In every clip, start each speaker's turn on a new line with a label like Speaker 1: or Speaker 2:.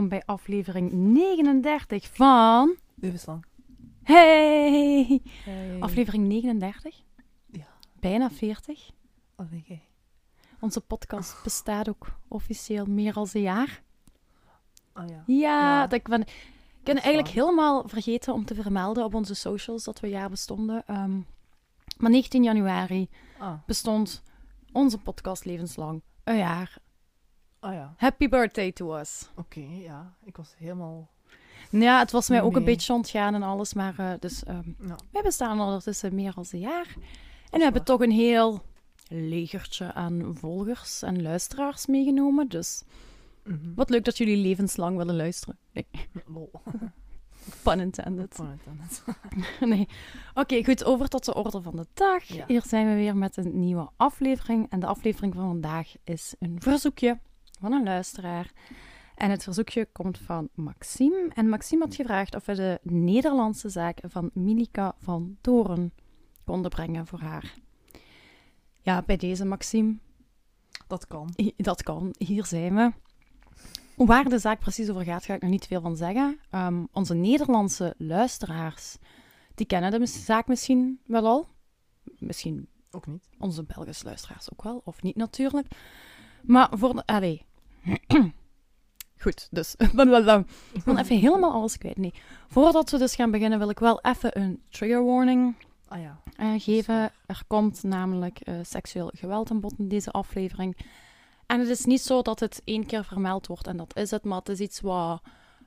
Speaker 1: welkom bij aflevering 39 van...
Speaker 2: Levenslang.
Speaker 1: Hey!
Speaker 2: Hey.
Speaker 1: Aflevering 39?
Speaker 2: Ja.
Speaker 1: Bijna 40.
Speaker 2: Oh.
Speaker 1: Onze podcast bestaat ook officieel meer dan een jaar.
Speaker 2: Oh ja.
Speaker 1: Ja,
Speaker 2: Ja.
Speaker 1: dat ik ben... Ik ben
Speaker 2: is
Speaker 1: eigenlijk
Speaker 2: waar.
Speaker 1: helemaal vergeten om te vermelden op onze socials dat we een jaar bestonden. Ehm, maar 19 januari
Speaker 2: Ah,
Speaker 1: bestond onze podcast levenslang een jaar.
Speaker 2: Ah ja.
Speaker 1: Happy birthday to us.
Speaker 2: Oké, ja. Ik was helemaal...
Speaker 1: Ja, het was mij ook een beetje ontgaan en alles, maar eh, dus ehm,
Speaker 2: Ja.
Speaker 1: wij bestaan ondertussen meer dan een jaar. En we hebben toch een heel legertje aan volgers en luisteraars meegenomen. Dus
Speaker 2: Mhm.
Speaker 1: wat leuk dat jullie levenslang willen luisteren. Nee,
Speaker 2: Lol.
Speaker 1: pun intended.
Speaker 2: Pun intended.
Speaker 1: Nee. Oké, goed, over tot de orde van de dag.
Speaker 2: Ja.
Speaker 1: Hier zijn we weer met een nieuwe aflevering. En de aflevering van vandaag is een verzoekje van een luisteraar. En het verzoekje komt van Maxime. En Maxime had gevraagd of we de Nederlandse zaak van Milika van Toren konden brengen voor haar. Ja, bij deze Maxime,
Speaker 2: Dat kan.
Speaker 1: dat kan. Hier zijn we. Waar de zaak precies over gaat, ga ik nog niet veel van zeggen. Ehm, onze Nederlandse luisteraars, die kennen de zaak misschien wel al. Misschien
Speaker 2: Ook niet.
Speaker 1: onze Belgische luisteraars ook wel, of niet natuurlijk. Maar voor de... Allee. Goed, dus... Ik ben even helemaal alles kwijt. Nee. Voordat we dus gaan beginnen, wil ik wel even een trigger warning
Speaker 2: Ah ja.
Speaker 1: eh, geven. Er komt namelijk eh, seksueel geweld aan bod in deze aflevering. En het is niet zo dat het één keer vermeld wordt en dat is het, maar het is iets wat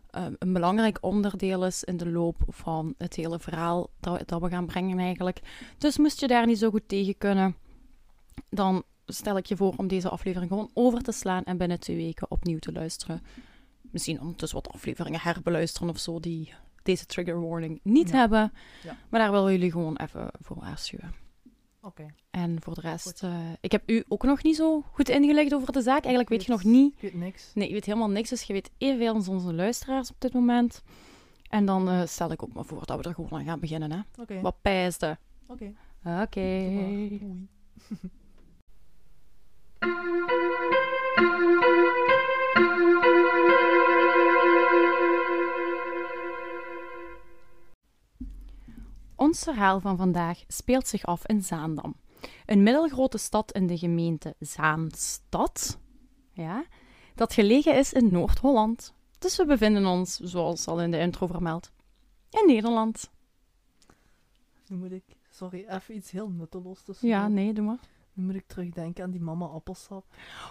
Speaker 1: eh, een belangrijk onderdeel is in de loop van het hele verhaal dat, dat we gaan brengen eigenlijk. Dus moest je daar niet zo goed tegen kunnen, dan stel ik je voor om deze aflevering gewoon over te slaan en binnen twee weken opnieuw te luisteren. Misschien ondertussen wat afleveringen herbeluisteren of zo die deze trigger warning niet
Speaker 2: Ja.
Speaker 1: hebben.
Speaker 2: Ja.
Speaker 1: Maar daar willen jullie gewoon even voor waarschuwen.
Speaker 2: Oké.
Speaker 1: En voor de rest, eh, ik heb u ook nog niet zo goed ingelicht over de zaak. Eigenlijk weet je nog niet.
Speaker 2: Ik weet niks.
Speaker 1: Nee, je weet helemaal niks, dus je weet evenveel als onze luisteraars op dit moment. En dan eh, stel ik ook maar voor dat we er gewoon aan gaan beginnen. Hè?
Speaker 2: Oké.
Speaker 1: Wat pijsde.
Speaker 2: Oké.
Speaker 1: Oké. Ons verhaal van vandaag speelt zich af in Zaandam. Een middelgrote stad in de gemeente Zaanstad. Ja, dat gelegen is in Noord-Holland. Dus we bevinden ons, zoals al in de intro vermeld, in Nederland.
Speaker 2: Nu moet ik... Sorry, even iets heel nutteloos tussen.
Speaker 1: Ja, nee, doe maar.
Speaker 2: Nu moet ik terugdenken aan die mama appelsap.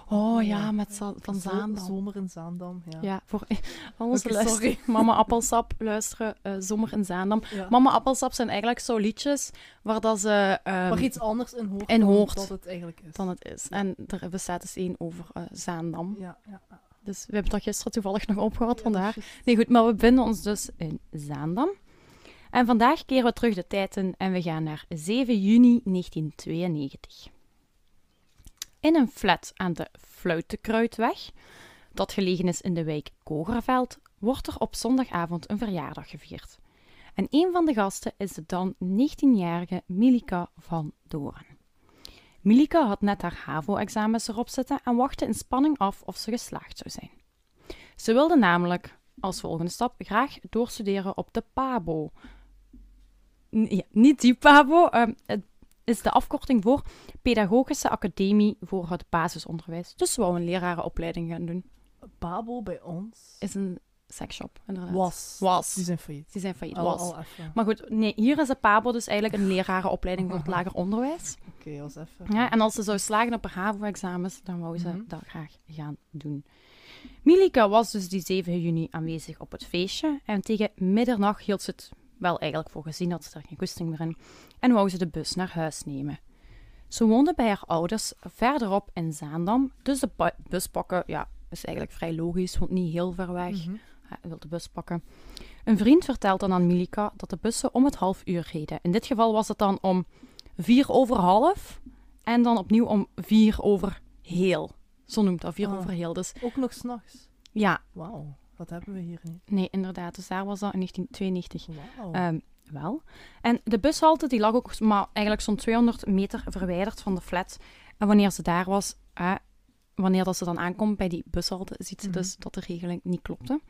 Speaker 1: Oh
Speaker 2: Ja.
Speaker 1: met za- van Zaandam.
Speaker 2: Zomer in Zaandam, ja.
Speaker 1: Ja, voor al onze luister-
Speaker 2: sorry.
Speaker 1: Mama Appelsap luisteren, eh, Zomer in Zaandam.
Speaker 2: Ja.
Speaker 1: Mama Appelsap zijn eigenlijk zo liedjes waar dat ze... ehm,
Speaker 2: Waar iets anders in hoort
Speaker 1: in
Speaker 2: dan
Speaker 1: hoort.
Speaker 2: het eigenlijk is.
Speaker 1: dan het is. En er bestaat dus één over eh, Zaandam.
Speaker 2: Ja, ja. ja.
Speaker 1: Dus we hebben dat gisteren toevallig nog opgehad,
Speaker 2: juist.
Speaker 1: Nee, goed, maar we bevinden ons dus in Zaandam. En vandaag keren we terug de tijd in en we gaan naar 7 juni 1992. In een flat aan de Fluitenkruidweg, dat gelegen is in de wijk Kogerveld, wordt er op zondagavond een verjaardag gevierd. En een van de gasten is de dan 19-jarige Milika van Doren. Milika had net haar HAVO-examens erop zitten en wachtte in spanning af of ze geslaagd zou zijn. Ze wilde namelijk als volgende stap graag doorstuderen op de PABO. N- ja, niet die PABO, ehm, het is de afkorting voor Pedagogische Academie voor het Basisonderwijs. Dus ze wou een lerarenopleiding gaan doen.
Speaker 2: Babo bij ons
Speaker 1: Is een seksshop, inderdaad.
Speaker 2: was.
Speaker 1: Was.
Speaker 2: Die zijn failliet.
Speaker 1: Die zijn failliet.
Speaker 2: Al,
Speaker 1: Was.
Speaker 2: al even.
Speaker 1: Maar goed, nee, hier is de PABO dus eigenlijk een lerarenopleiding voor het lager onderwijs.
Speaker 2: Oké, was even.
Speaker 1: Ja, en als ze zou slagen op haar HAVO-examens, dan wou ze
Speaker 2: Mhm.
Speaker 1: dat graag gaan doen. Milika was dus die 7 juni aanwezig op het feestje. En tegen middernacht hield ze het wel eigenlijk voor gezien, had ze er geen goesting meer in. En wou ze de bus naar huis nemen. Ze woonde bij haar ouders verderop in Zaandam. Dus de bus pakken, ja, is eigenlijk vrij logisch, want niet heel ver weg.
Speaker 2: Mhm.
Speaker 1: Hij wil de bus pakken. Een vriend vertelt dan aan Milika dat de bussen om het half uur reden. In dit geval was het dan om vier over half en dan opnieuw om vier over heel. Zo noemt dat, vier
Speaker 2: Ah.
Speaker 1: over heel. Dus
Speaker 2: Ook nog s'nachts.
Speaker 1: ja,
Speaker 2: Wauw, dat hebben we hier niet.
Speaker 1: nee, inderdaad. Dus daar was dat in 1992
Speaker 2: Wauw.
Speaker 1: ehm, wel. En de bushalte die lag ook maar eigenlijk zo'n 200 meter verwijderd van de flat. En wanneer ze daar was, eh, wanneer dat ze dan aankomt bij die bushalte, ziet ze
Speaker 2: Mhm.
Speaker 1: dus dat de regeling niet klopte.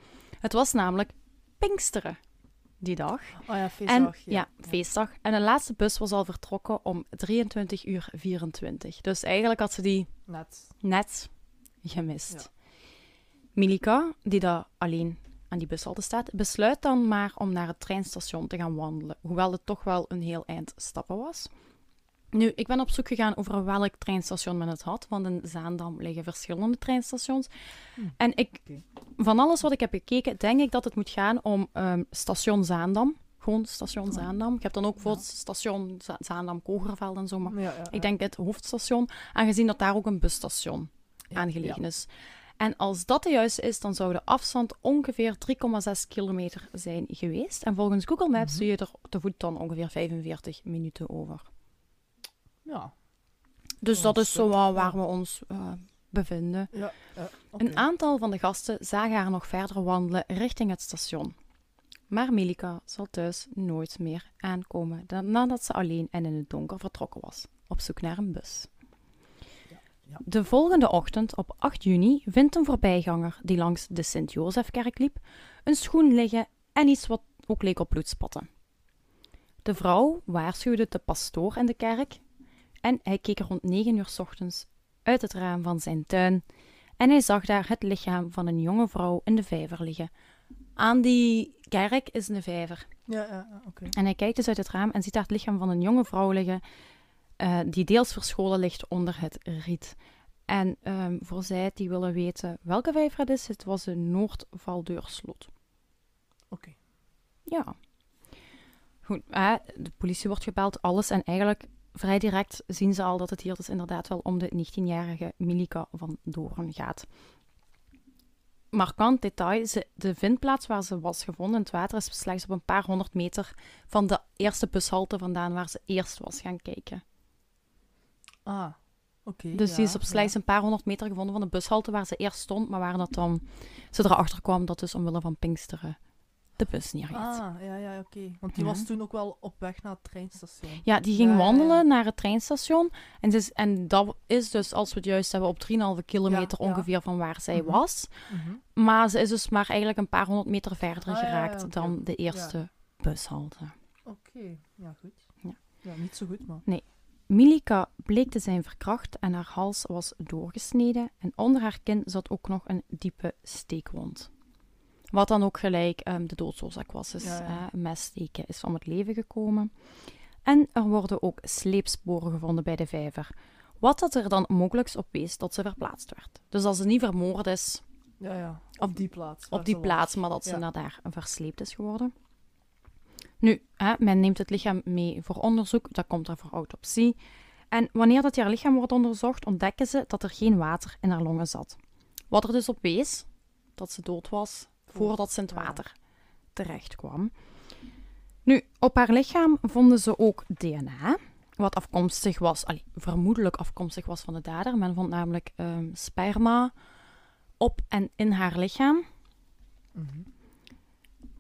Speaker 1: Het was namelijk Pinksteren die dag.
Speaker 2: Oh ja,
Speaker 1: En,
Speaker 2: feestdag.
Speaker 1: ja, feestdag. En de laatste bus was al vertrokken om 23 uur 24. Dus eigenlijk had ze die
Speaker 2: Net.
Speaker 1: net gemist. Milika, die daar alleen aan die bushalte staat, besluit dan maar om naar het treinstation te gaan wandelen. Hoewel het toch wel een heel eind stappen was. Nu, ik ben op zoek gegaan over welk treinstation men het had, want in Zaandam liggen verschillende treinstations.
Speaker 2: Hm.
Speaker 1: En ik, van alles wat ik heb gekeken, denk ik dat het moet gaan om ehm, station Zaandam. Gewoon station
Speaker 2: Oh.
Speaker 1: Zaandam. Ik heb dan ook voor
Speaker 2: Ja.
Speaker 1: station Za- Zaandam-Kogerveld en zo, maar
Speaker 2: Ja, ja,
Speaker 1: ik denk het hoofdstation, aangezien dat daar ook een busstation aangelegen is. En als dat de juiste is, dan zou de afstand ongeveer 3,6 kilometer zijn geweest. En volgens Google Maps doe je er te voet dan ongeveer 45 minuten over.
Speaker 2: Ja.
Speaker 1: Dus dat
Speaker 2: dat
Speaker 1: is zo waar we ons eh, bevinden.
Speaker 2: Ja.
Speaker 1: Een aantal van de gasten zagen haar nog verder wandelen richting het station. Maar Milika zal thuis nooit meer aankomen nadat ze alleen en in het donker vertrokken was, op zoek naar een bus.
Speaker 2: Ja.
Speaker 1: De volgende ochtend, op 8 juni, vindt een voorbijganger die langs de Sint-Jozefkerk liep, een schoen liggen en iets wat ook leek op bloedspatten. De vrouw waarschuwde de pastoor in de kerk en hij keek rond 9 uur 's ochtends uit het raam van zijn tuin en hij zag daar het lichaam van een jonge vrouw in de vijver liggen. Aan die kerk is een vijver.
Speaker 2: Ja, ja, ja, oké.
Speaker 1: En hij kijkt dus uit het raam en ziet daar het lichaam van een jonge vrouw liggen, eh, die deels verscholen ligt onder het riet. En ehm, voor zij die willen weten welke vijver het is, het was de Noordvaldeurslot.
Speaker 2: Oké.
Speaker 1: Ja. Goed, de politie wordt gebeld, alles. En eigenlijk vrij direct zien ze al dat het hier dus inderdaad wel om de 19-jarige Milika van Doorn gaat. Markant detail, ze, de vindplaats waar ze was gevonden in het water is slechts op een paar honderd meter van de eerste bushalte vandaan waar ze eerst was gaan kijken.
Speaker 2: Ah, oké.
Speaker 1: Dus
Speaker 2: ja,
Speaker 1: die is op
Speaker 2: ja.
Speaker 1: slechts een paar honderd meter gevonden van de bushalte waar ze eerst stond, maar waar dat dan ze erachter kwam dat dus omwille van Pinksteren de bus neerreed.
Speaker 2: Ah, ja, ja, oké. Want die
Speaker 1: Ja.
Speaker 2: was toen ook wel op weg naar het treinstation.
Speaker 1: Ja, die ging
Speaker 2: Ja, ja, ja.
Speaker 1: wandelen naar het treinstation. En, dus, en dat is dus, als we het juist hebben, op 3,5 kilometer ongeveer van waar zij
Speaker 2: Mhm.
Speaker 1: was.
Speaker 2: Mhm.
Speaker 1: Maar ze is dus maar eigenlijk een paar honderd meter verder
Speaker 2: Ah,
Speaker 1: geraakt dan de eerste bushalte.
Speaker 2: Oké, ja, goed.
Speaker 1: Ja.
Speaker 2: ja, niet zo goed, maar...
Speaker 1: Milika bleek te zijn verkracht en haar hals was doorgesneden. En onder haar kin zat ook nog een diepe steekwond. Wat dan ook gelijk ehm, de doodsoorzaak was. Dus
Speaker 2: Ja, ja.
Speaker 1: eh, een messteken is om het leven gekomen. En er worden ook sleepsporen gevonden bij de vijver. Wat dat er dan mogelijk op wees dat ze verplaatst werd. Dus als ze niet vermoord is
Speaker 2: Ja, ja. Op die plaats.
Speaker 1: op die plaats,
Speaker 2: was.
Speaker 1: maar dat ze naar daar versleept is geworden. Nu, hè, men neemt het lichaam mee voor onderzoek, dat komt er voor autopsie. En wanneer dat haar lichaam wordt onderzocht, ontdekken ze dat er geen water in haar longen zat. Wat er dus op wees dat ze dood was voordat ze in het water terecht kwam. Nu, op haar lichaam vonden ze ook DNA, wat afkomstig was, allee, vermoedelijk afkomstig was van de dader. Men vond namelijk ehm, sperma op en in haar lichaam.
Speaker 2: Mhm.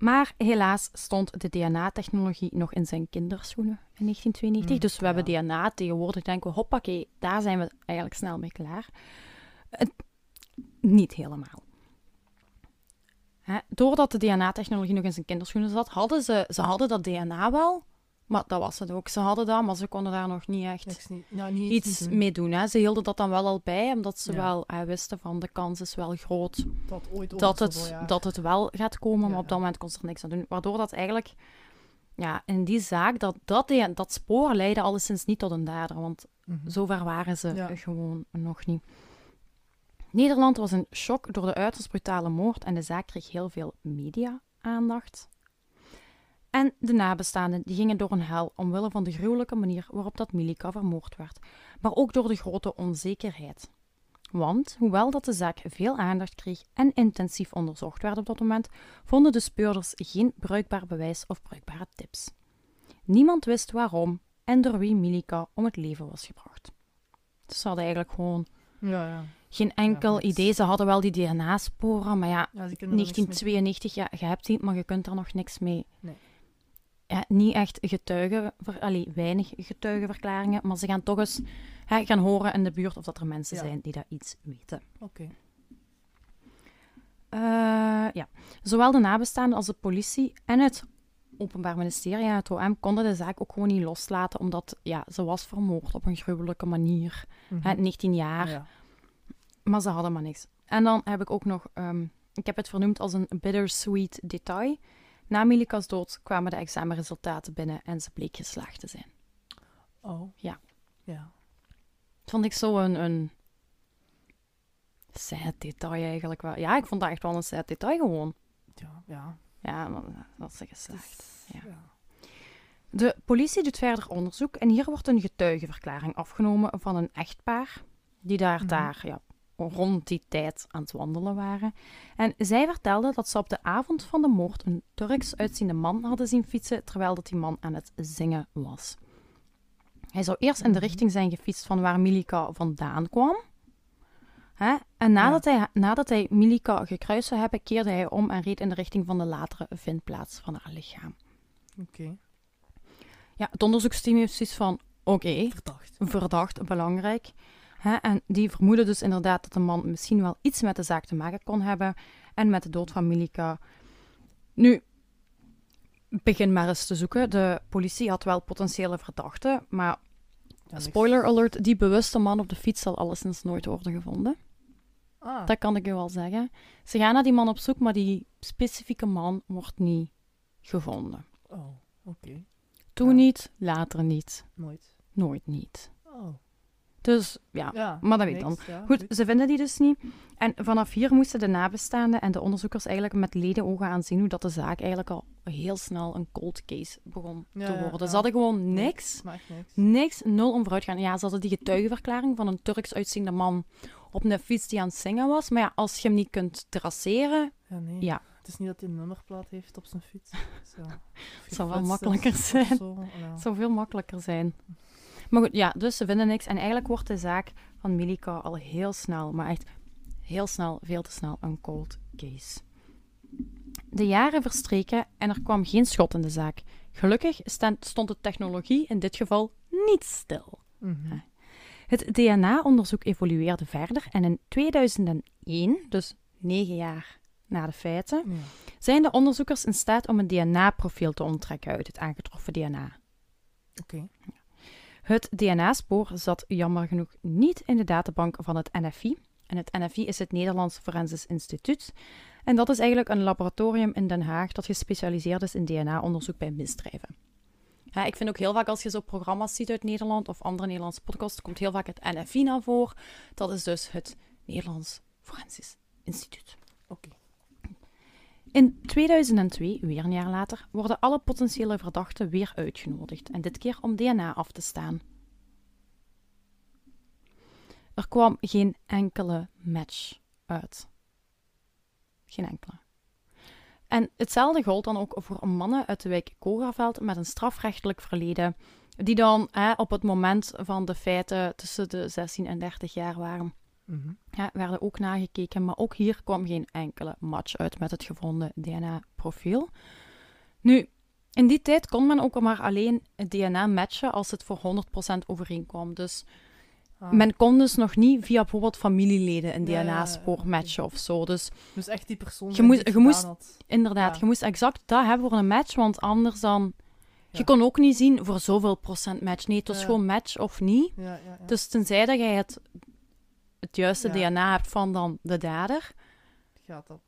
Speaker 1: Maar helaas stond de DNA-technologie nog in zijn kinderschoenen in 1992.
Speaker 2: Hmm,
Speaker 1: dus we hebben. DNA. Tegenwoordig denken we, hoppakee, daar zijn we eigenlijk snel mee klaar. Niet helemaal. Hè, doordat de DNA-technologie nog in zijn kinderschoenen zat, hadden ze, ze hadden dat DNA wel, maar dat was het ook. Ze hadden dat, maar ze konden daar nog niet echt
Speaker 2: niet, niet
Speaker 1: iets mee doen. Hè. Ze hielden dat dan wel al bij, omdat ze
Speaker 2: Ja.
Speaker 1: wel eh, wisten van de kans is wel groot
Speaker 2: Dat ooit
Speaker 1: dat het, dat het wel gaat komen, maar op dat moment kon ze er niks aan doen. Waardoor dat eigenlijk, ja, in die zaak, dat, dat, die- dat spoor leidde alleszins niet tot een dader, want
Speaker 2: Mhm.
Speaker 1: zover waren ze
Speaker 2: Ja.
Speaker 1: gewoon nog niet. Nederland was in shock door de uiterst brutale moord en de zaak kreeg heel veel media-aandacht. En de nabestaanden die gingen door een hel omwille van de gruwelijke manier waarop dat Milika vermoord werd, maar ook door de grote onzekerheid. Want, hoewel dat de zaak veel aandacht kreeg en intensief onderzocht werd op dat moment, vonden de speurders geen bruikbaar bewijs of bruikbare tips. Niemand wist waarom en door wie Milika om het leven was gebracht. Dus ze hadden eigenlijk gewoon
Speaker 2: Ja, ja.
Speaker 1: geen enkel idee. Ze hadden wel die DNA-sporen, maar ja,
Speaker 2: ja ze kunnen er niks mee
Speaker 1: 1992, ja, je hebt die, maar je kunt er nog niks mee.
Speaker 2: Nee.
Speaker 1: Ja, niet echt getuigen, allee, weinig getuigenverklaringen, maar ze gaan toch eens hè, gaan horen in de buurt of dat er mensen
Speaker 2: Ja.
Speaker 1: zijn die dat iets weten.
Speaker 2: Oké.
Speaker 1: Eh, ja. Zowel de nabestaanden als de politie en het Openbaar Ministerie en het OM konden de zaak ook gewoon niet loslaten, omdat ja, ze was vermoord op een gruwelijke manier.
Speaker 2: Mhm.
Speaker 1: Hè, 19 jaar,
Speaker 2: Ja.
Speaker 1: maar ze hadden maar niks. En dan heb ik ook nog, ehm, ik heb het vernoemd als een bittersweet detail. Na Milika's dood kwamen de examenresultaten binnen en ze bleek geslaagd te zijn.
Speaker 2: Oh.
Speaker 1: Ja.
Speaker 2: Ja.
Speaker 1: Vond ik zo een, een sad detail eigenlijk wel. Ja, ik vond dat echt wel een sad detail gewoon.
Speaker 2: Ja. Ja.
Speaker 1: Ja, dat is
Speaker 2: Het
Speaker 1: geslaagd. Ja.
Speaker 2: ja.
Speaker 1: De politie doet verder onderzoek en hier wordt een getuigenverklaring afgenomen van een echtpaar die daar,
Speaker 2: Mhm.
Speaker 1: daar ja, rond die tijd aan het wandelen waren. En zij vertelde dat ze op de avond van de moord een Turks uitziende man hadden zien fietsen terwijl dat die man aan het zingen was. Hij zou eerst in de
Speaker 2: Mhm.
Speaker 1: richting zijn gefietst van waar Milika vandaan kwam. Hè? En nadat, hij, nadat hij Milika gekruist zou hebben, keerde hij om en reed in de richting van de latere vindplaats van haar lichaam.
Speaker 2: Oké.
Speaker 1: Ja, het onderzoeksteam heeft zoiets van, oké,
Speaker 2: Verdacht.
Speaker 1: verdacht, belangrijk. Hè? En die vermoeden dus inderdaad dat de man misschien wel iets met de zaak te maken kon hebben en met de dood van Milika. Nu, begin maar eens te zoeken. De politie had wel potentiële verdachten, maar spoiler alert, die bewuste man op de fiets zal alleszins nooit worden gevonden.
Speaker 2: Ah.
Speaker 1: Dat kan ik je wel zeggen. Ze gaan naar die man op zoek, maar die specifieke man wordt niet gevonden.
Speaker 2: Oh. Oké.
Speaker 1: Toen
Speaker 2: Ja.
Speaker 1: niet, later niet,
Speaker 2: Nooit.
Speaker 1: nooit niet.
Speaker 2: Oh.
Speaker 1: Dus ja,
Speaker 2: Ja.
Speaker 1: maar dat weet ik
Speaker 2: niks, ja,
Speaker 1: Goed, ze vinden die dus niet. En vanaf hier moesten de nabestaanden en de onderzoekers eigenlijk met ledenogen aanzien hoe dat de zaak eigenlijk al heel snel een cold case begon
Speaker 2: Ja,
Speaker 1: te worden. Ze hadden gewoon niks,
Speaker 2: niks.
Speaker 1: niks, nul om vooruit gaan. Ja, ze hadden die getuigenverklaring van een Turks uitziende man op een fiets die aan het zingen was. Maar ja, als je hem niet kunt traceren,
Speaker 2: Ja, nee.
Speaker 1: Ja.
Speaker 2: Het is niet dat hij een nummerplaat heeft op zijn fiets. Zo.
Speaker 1: zou wel makkelijker zijn.
Speaker 2: zo, ja.
Speaker 1: het zou veel makkelijker zijn. Maar goed, ja, dus ze vinden niks. En eigenlijk wordt de zaak van Milika al heel snel, maar echt heel snel, veel te snel, een cold case. De jaren verstreken en er kwam geen schot in de zaak. Gelukkig stond de technologie in dit geval niet stil.
Speaker 2: Mhm.
Speaker 1: Het DNA-onderzoek evolueerde verder en in 2001, dus negen jaar na de feiten,
Speaker 2: Ja.
Speaker 1: zijn de onderzoekers in staat om een DNA-profiel te onttrekken uit het aangetroffen DNA.
Speaker 2: Oké.
Speaker 1: Het DNA-spoor zat jammer genoeg niet in de databank van het NFI. En het NFI is het Nederlands Forensisch Instituut. En dat is eigenlijk een laboratorium in Den Haag dat gespecialiseerd is in DNA-onderzoek bij misdrijven. Ja, ik vind ook heel vaak als je zo programma's ziet uit Nederland of andere Nederlandse podcasts, komt heel vaak het NFI naar voren. Dat is dus het Nederlands Forensisch Instituut. In 2002, weer een jaar later, worden alle potentiële verdachten weer uitgenodigd. En dit keer om DNA af te staan. Er kwam geen enkele match uit. Geen enkele. En hetzelfde gold dan ook voor mannen uit de wijk Kogerveld met een strafrechtelijk verleden, die dan op het moment van de feiten tussen de 16 en 30 jaar waren.
Speaker 2: Mhm.
Speaker 1: Ja, werden ook nagekeken, maar ook hier kwam geen enkele match uit met het gevonden DNA-profiel. Nu, in die tijd kon men ook maar alleen het DNA matchen als het voor 100% overeenkwam. Dus
Speaker 2: Ah.
Speaker 1: men kon dus nog niet via bijvoorbeeld familieleden een
Speaker 2: Ja, ja, ja,
Speaker 1: DNA-spoor matchen of zo. Dus
Speaker 2: Dus echt die persoon
Speaker 1: Je moest- je inderdaad, je moest exact dat hebben voor een match, want anders dan... Je
Speaker 2: Ja.
Speaker 1: kon ook niet zien voor zoveel procent match. Nee, het was
Speaker 2: Ja.
Speaker 1: gewoon match of niet.
Speaker 2: Ja, ja, ja.
Speaker 1: Dus tenzij dat jij het, het juiste
Speaker 2: Ja.
Speaker 1: DNA hebt van dan de dader,
Speaker 2: Gaat dat...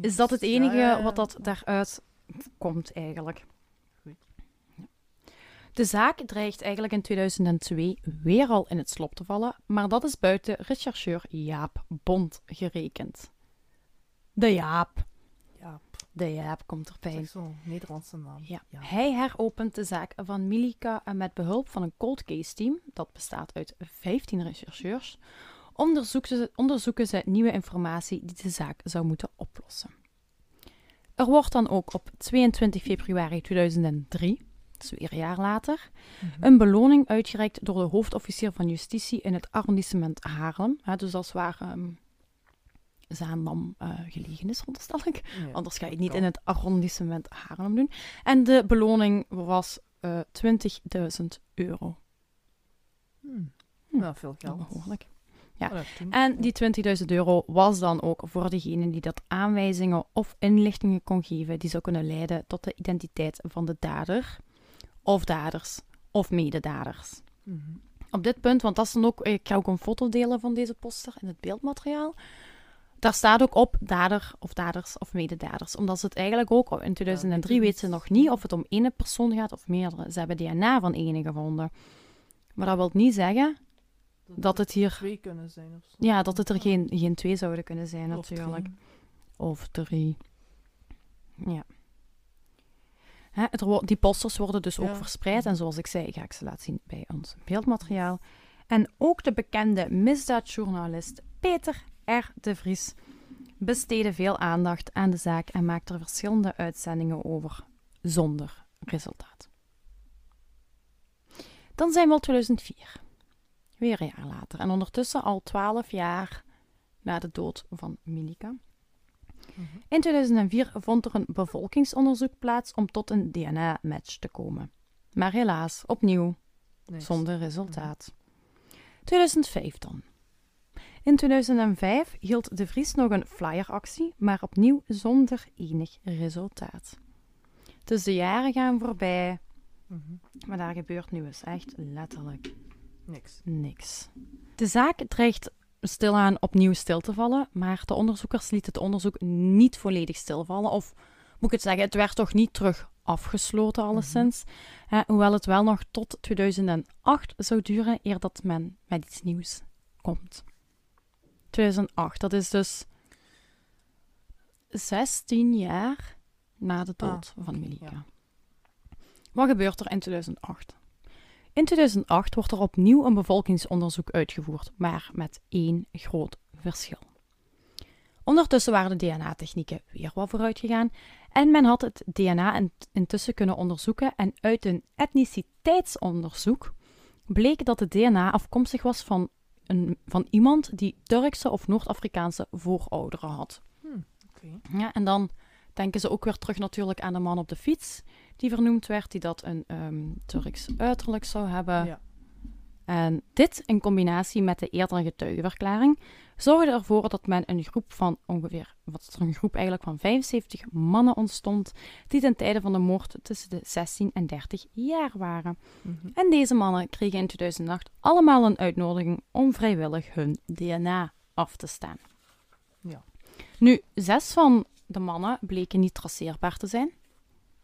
Speaker 1: is dat het
Speaker 2: Ja,
Speaker 1: enige
Speaker 2: ja, ja.
Speaker 1: wat dat daaruit komt eigenlijk.
Speaker 2: Goed.
Speaker 1: De zaak dreigt eigenlijk in 2002 weer al in het slop te vallen, maar dat is buiten rechercheur Jaap Bond gerekend. De Jaap.
Speaker 2: Ja,
Speaker 1: De Jaap komt erbij.
Speaker 2: is zo'n Nederlandse naam.
Speaker 1: Ja.
Speaker 2: Ja.
Speaker 1: Hij heropent de zaak van Milika en met behulp van een cold case team, dat bestaat uit 15 rechercheurs, onderzoeken ze, onderzoeken ze nieuwe informatie die de zaak zou moeten oplossen. Er wordt dan ook op 22 februari 2003, dus weer een jaar later,
Speaker 2: Mhm.
Speaker 1: een beloning uitgereikt door de hoofdofficier van justitie in het arrondissement Haarlem. Hè, dus dat is waar Zaandam eh, gelegen is, veronderstel ik.
Speaker 2: Ja,
Speaker 1: Anders ga je het niet in het arrondissement Haarlem doen. En de beloning was eh 20.000 euro.
Speaker 2: Hmm.
Speaker 1: Hm.
Speaker 2: Ja, veel geld.
Speaker 1: Behoorlijk. Ja.
Speaker 2: Oh.
Speaker 1: En die 20.000 euro was dan ook voor degene die dat aanwijzingen of inlichtingen kon geven, die zou kunnen leiden tot de identiteit van de dader, of daders, of mededaders.
Speaker 2: Mhm.
Speaker 1: Op dit punt, want dat is dan ook, ik ga ook een foto delen van deze poster in het beeldmateriaal. Daar staat ook op dader of daders of mededaders. Omdat ze het eigenlijk ook, in 2003
Speaker 2: weet
Speaker 1: weten ze nog niet of het om één persoon gaat of meerdere. Ze hebben DNA van ene gevonden. Maar dat wil niet zeggen dat het hier,
Speaker 2: twee kunnen zijn of zo.
Speaker 1: ja, dat het er geen, geen twee zouden kunnen zijn
Speaker 2: Of
Speaker 1: natuurlijk.
Speaker 2: drie.
Speaker 1: Of drie. Ja. Hè, het die posters worden dus ook verspreid. En zoals ik zei, ga ik ze laten zien bij ons beeldmateriaal. En ook de bekende misdaadjournalist Peter R. de Vries besteedde veel aandacht aan de zaak en maakte er verschillende uitzendingen over, zonder resultaat. Dan zijn we al 2004. Weer een jaar later. En ondertussen al 12 jaar na de dood van Milika.
Speaker 2: Mhm.
Speaker 1: In 2004 vond er een bevolkingsonderzoek plaats om tot een DNA-match te komen. Maar helaas, opnieuw, zonder resultaat. 2005 dan. In 2005 hield de Vries nog een flyeractie, maar opnieuw zonder enig resultaat. Dus de jaren gaan voorbij,
Speaker 2: Mhm.
Speaker 1: maar daar gebeurt nu eens echt letterlijk
Speaker 2: Niks.
Speaker 1: niks. De zaak dreigt stilaan opnieuw stil te vallen, maar de onderzoekers lieten het onderzoek niet volledig stilvallen. Of moet ik het zeggen, het werd toch niet terug afgesloten, alleszins. Hè, hoewel het wel nog tot 2008 zou duren eer dat men met iets nieuws komt. 2008, dat is dus 16 jaar na de dood
Speaker 2: Ah,
Speaker 1: van Milika.
Speaker 2: ja.
Speaker 1: Wat gebeurt er in 2008? In 2008 wordt er opnieuw een bevolkingsonderzoek uitgevoerd, maar met één groot verschil. Ondertussen waren de DNA-technieken weer wat vooruit gegaan en men had het DNA in- intussen kunnen onderzoeken en uit een etniciteitsonderzoek bleek dat het DNA afkomstig was van, een, van iemand die Turkse of Noord-Afrikaanse voorouderen had.
Speaker 2: Oké.
Speaker 1: Ja, en dan denken ze ook weer terug natuurlijk aan de man op de fiets, die vernoemd werd, die dat een ehm, Turks uiterlijk zou hebben.
Speaker 2: Ja.
Speaker 1: En dit in combinatie met de eerdere getuigenverklaring zorgde ervoor dat men een groep van ongeveer, wat is er een groep eigenlijk van 75 mannen ontstond, die ten tijde van de moord tussen de 16 en 30 jaar waren.
Speaker 2: Mhm.
Speaker 1: En deze mannen kregen in 2008 allemaal een uitnodiging om vrijwillig hun DNA af te staan.
Speaker 2: Ja.
Speaker 1: Nu, zes van de mannen bleken niet traceerbaar te zijn.